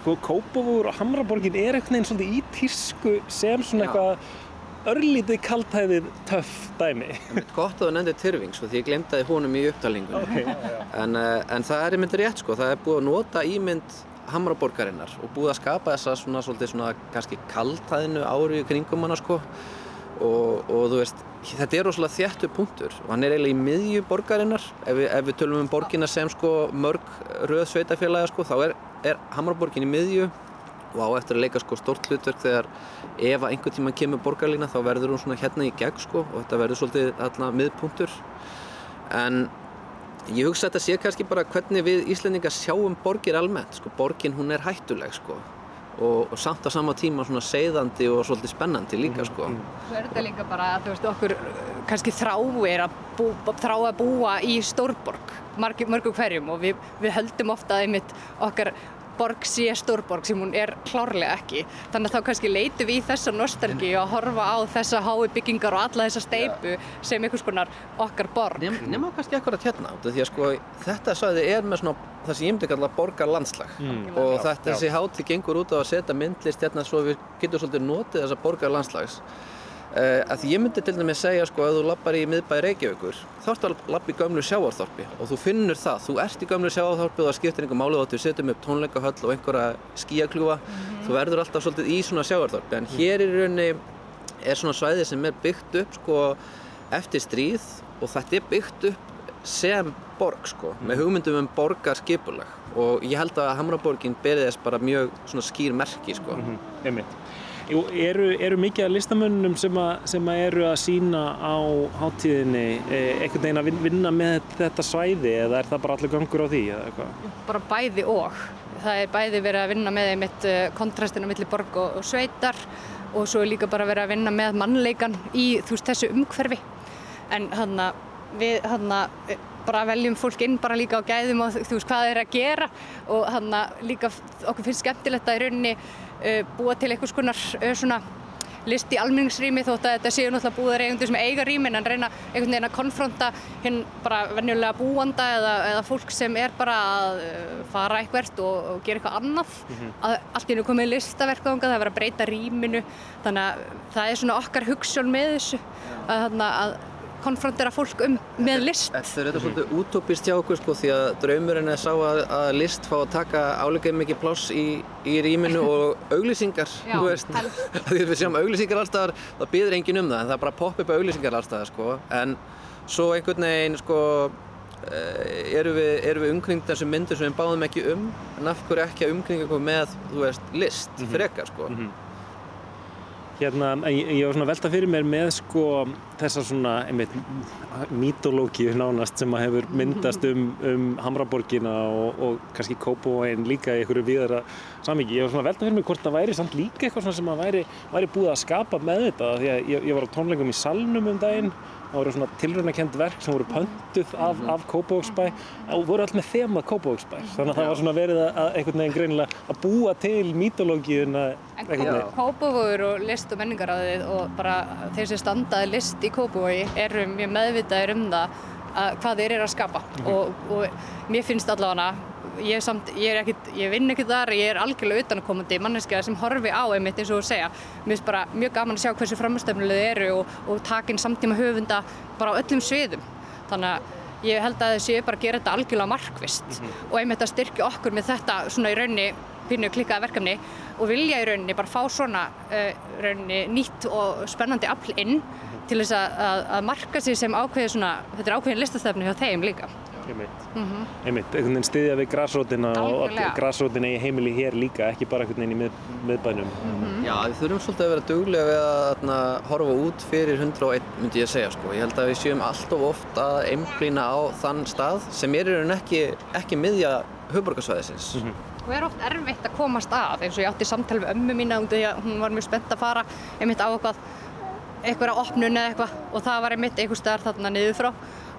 sko, Kópavógur og Hamraborgin er einhvern veginn svolítið í tísku sem svona Já. eitthvað örlítið kaltæðið töff dæmi. Gott að þú nefndir Tyrfing, sko, því ég glemtaði honum í upptalingunni. Ok. En, uh, en það er einmitt rétt, sko, það er búið að nota ímynd Hamraborgarinnar og búið að skapa þessa svona, svolítið svona, kannski kaltæðinu ári í kringum hana, sko. Og, og þú veist, þetta er rosalega þjættu punktur og hann er eiginlega í miðju borgarinnar. Ef við, ef við tölum um borgina sem, sko, mörg röð sveitafélaga, sko, þá er, er Hamraborgin í miðju og á eftir að leika sko stórt hlutverk þegar ef að einhvern tíma kemur borgarlína þá verður hún svona hérna í gegn sko og þetta verður svolítið alltaf miðpunktur en ég hugsa að þetta sé kannski bara hvernig við Íslendingar sjáum borgir almennt sko borgin hún er hættuleg sko og, og samt á sama tíma svona seiðandi og svolítið spennandi líka sko. Svo er þetta líka bara að þú veist okkur uh, kannski þráir að, bú, þrá að búa í stórborg mörgum hverjum og við, við höldum ofta að einmitt okkar borg sé stórborg sem hún er klárlega ekki. Þannig að þá kannski leitum við í þessa nostalgi og að horfa á þessa hái byggingar og alla þessa steipu sem einhvers konar okkar borg. Nefn, nema kannski hérna út af því að sko þetta svæði er með svona það sem ég myndi kalla borgar landslag Mm. og Já, þetta já. þessi hátíð gengur út á að setja myndlist hérna svo við getum svolítið notið þessa borgar landslags að því ég myndi til dæmis segja sko að þú lappar í miðbæði Reykjavíkur þá ertu að lappa í gömlu sjávarþorpi og þú finnur það, þú ert í gömlu sjávarþorpi og það skiptir einhver málið að þú setjum upp tónleikahöll og einhverja skíakljúfa þú verður alltaf svolítið í svona sjávarþorpi. En hér í rauninni er svona svæði sem er byggt upp sko eftir stríð og þetta er byggt upp sem borg sko með hugmyndum um borgarskipulag. Og ég held að Hamraborgin berið þess bara mjög svona skýr merki sko. Einmitt. Jú, eru, eru mikið af listamönnum sem, að, sem að eru að sína á hátíðinni eh, einhvern veginn að vin- vinna með þetta svæði eða er það bara allir gangur á því eða eitthvað? bara bæði og það er bæði verið að vinna með einmitt uh, kontrastina millir borg og, og sveitar og svo er líka bara verið að vinna með mannleikan í þú veist þessu umhverfi en hann við hann bara veljum fólk inn bara líka á gæðum og þú veist hvað það er að gera og hann líka okkur finnst skemmtilegt að í rauninni búa til einhvers konar uh, svona list í almenningsrými þótt að þetta séu náttúrulega búðar eigendur sem eiga rýmin en reyna einhvern veginn að konfronta hinn bara venjulega búanda eða, eða fólk sem er bara að uh, fara eitthvert og, og gera eitthvað annað. Að allt í hennu komið listaverk þangað, það er að breyta rýminu. Þannig að það er svona okkar hugssjón með þessu. Að, þarna, að konfrontera fólk um með list Þetta er þetta svolítið útópist hjá okkur sko því að draumurinn er sá að, að list fá að taka álega mikið pláss í, í rýminu og *laughs* auglýsingar, Já, þú veist. *laughs* Því að við sjáum auglýsingar allstaðar, það býður enginn um það en það er bara að poppa upp auglýsingar allstaðar sko. En svo einhvern veginn sko eh, eru við, eru við umkringd þessum myndir sem við báðum ekki um en af hverju ekki að umkringa okkur með, þú veist, list frekar sko. Hérna, en ég, ég var svona velta fyrir mér með sko þessa svona, einmitt, mítológíu nánast sem að hefur myndast um, um Hamraborgina og, og kannski Kópavóin líka í einhverju viðara samíki. Ég var svona velta fyrir mér hvort það væri samt líka eitthvað sem að væri, væri búið að skapa með þetta því að ég, ég var á tónleikum í Salnum um daginn það voru svona tilraunakend verk sem voru pöntuð af, af Kópavóksbæ og voru allt með þema Kópavóksbæ þannig að það var svona verið að, einhvern veginn greinilega að búa til mítológíuna En Kópavogur og list og menningaráðið og bara þeir sem standaði list í Kópavogi eru mjög meðvitaðir um það að hvað þeir eru að skapa. Og, og mér finnst allavega ég, samt, ég, er ekkit, ég vinn ekkert þar, ég er algjörlega utanakomandi manneskja sem horfi á einmitt eins og þú segja mér finnst bara mjög gaman að sjá hversu framstöfnuleg þið eru og, og takin samtíma höfunda bara á öllum sviðum. Þannig að ég held að þau séu bara að gera þetta algjörlega markvist og einmitt að styrkja okkur með þetta svona í raunni pínu klikkaða verkefni og vilja í rauninni bara fá svona uh, rauninni nýtt og spennandi afl inn til þess að, að, að marka sig sem ákveði svona, þetta er ákveðin listastefni hjá þeim líka. Einmitt, Mm -hmm. einmitt, einhvern veginn styðja við græsrótina og græsrótina í heimili hér líka, ekki bara einhvern veginn í mið, miðbænum. Já, við þurfum svolítið að vera duglega við að þarna, horfa út fyrir 101 myndi ég segja sko. Ég held að við séum alltof oft að einblýna á þann stað sem er í raun ekki, ekki miðja höfborgarsvæðisins. Og er oft erfitt að komast að, eins og ég átti samtal við ömmu mína um því að hún var mjög spennt að fara einmitt á eitthvað, eitthvað opnun eða eitthvað og það var einmitt einhver staðar þarna niður frá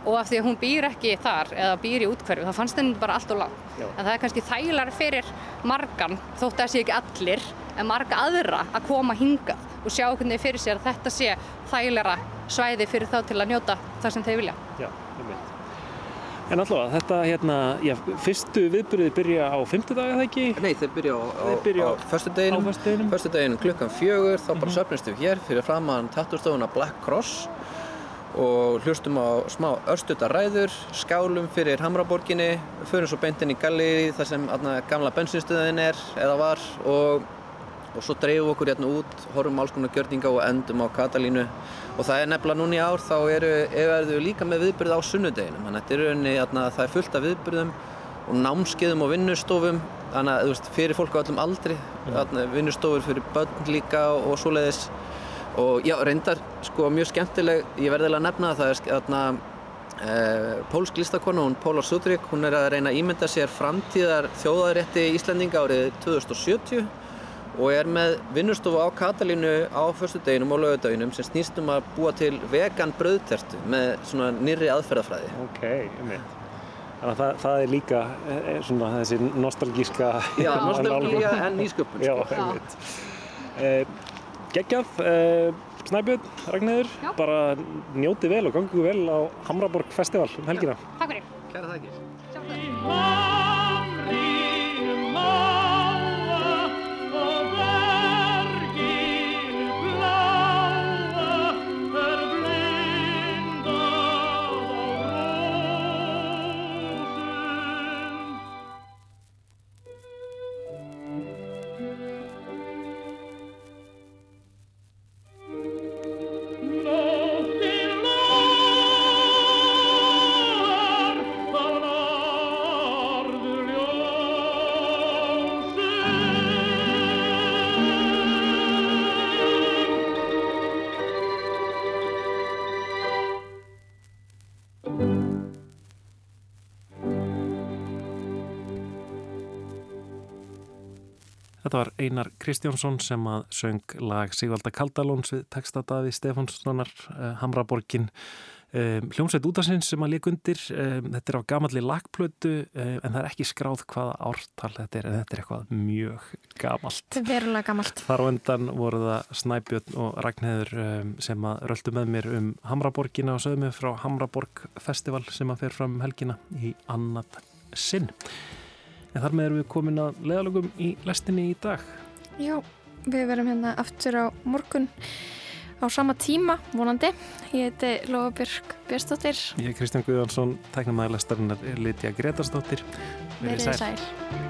og af því að hún býr ekki þar eða býr í útkverfi, þá fannst henni bara allt og langt. Já. En það er kannski þægilega fyrir margan, þótt að það sé ekki allir, en marga aðra að koma hingað og sjá hvernig fyrir sér að þetta sé þægilega svæði fyrir þá til að njóta það sem þeir vilja. Já, einmitt. En allavega, þetta hérna, já, fyrstu viðbyrðið byrja á fimmtudaga það ekki? Nei, þeir byrja á, á, á á- föstudeginum. föstudeginum klukkan fjögur, þá bara söfnumst við hér fyrir framann tattústofuna Black Cross og hlustum á smá örstuta ræður, skálum fyrir Hamraborginni, förum svo beintinn í galleri þar sem aðna, gamla bensinstöðin er eða var og, og svo dreifum við okkur hérna út, horfum alls konar gjörninga og endum á Katalínu. Og það er nefnilega núna í ár þá eru, eru við líka með viðbyrð á sunnudeginum. Þannig að þetta er rauninni, aðna, það er fullt af viðbyrðum og námskeiðum og vinnustofum. Þannig að þú veist, fyrir fólk á öllum aldri mm. vinnustofur fyrir börn líka og, og svoleiðis og já, reyndar sko mjög skemmtileg, ég verði að nefna það, það er þarna eh, pólsk listakona, hún Pólar Sudrik, hún er að reyna að ímynda sér framtíðar þjóðarétti Íslandinga árið 2070 og er með vinnustofu á Katalínu á föstudeginum og lögudeginum sem snýst um að búa til vegan brauðtertu með svona nýrri aðferðafræði. Ok, einmitt. Þannig að það, það er líka eh, eh, svona þessi nostalgíska Já, *laughs* nostalgía en nýsköpun, Já, sko. Geggjað, uh, Snæbjörn, Ragnæður, bara njóti vel og gangu vel á Hamraborg Festival um helgina. Takk fyrir. Kæra þakkir. Var Einar Kristjánsson sem að söng lag Sigvalda Kaldalóns við textadaði Stefánssonar uh, Hamraborgin um, hljómsveit útasins sem að líka undir um, þetta er á gamalli lagplötu en það er ekki skráð hvaða ártal þetta er en þetta er eitthvað mjög gamalt er verulega gamalt. Þar á endan voru það Snæbjörn og Ragnheður sem að röldu með mér um Hamraborgina og sögðu mig frá Hamraborg Festival sem að fer fram um helgina í annað sinn. En þar með erum við komin að leðalögum í lestinni í dag. Já, við verum hérna aftur á morgun á sama tíma, vonandi. Ég heiti Lóa Björk Björnsdóttir. Ég er Kristján Guðjónsson, tæknumæði lestarinnar er Lítja Gretarsdóttir. Verið þið sæl.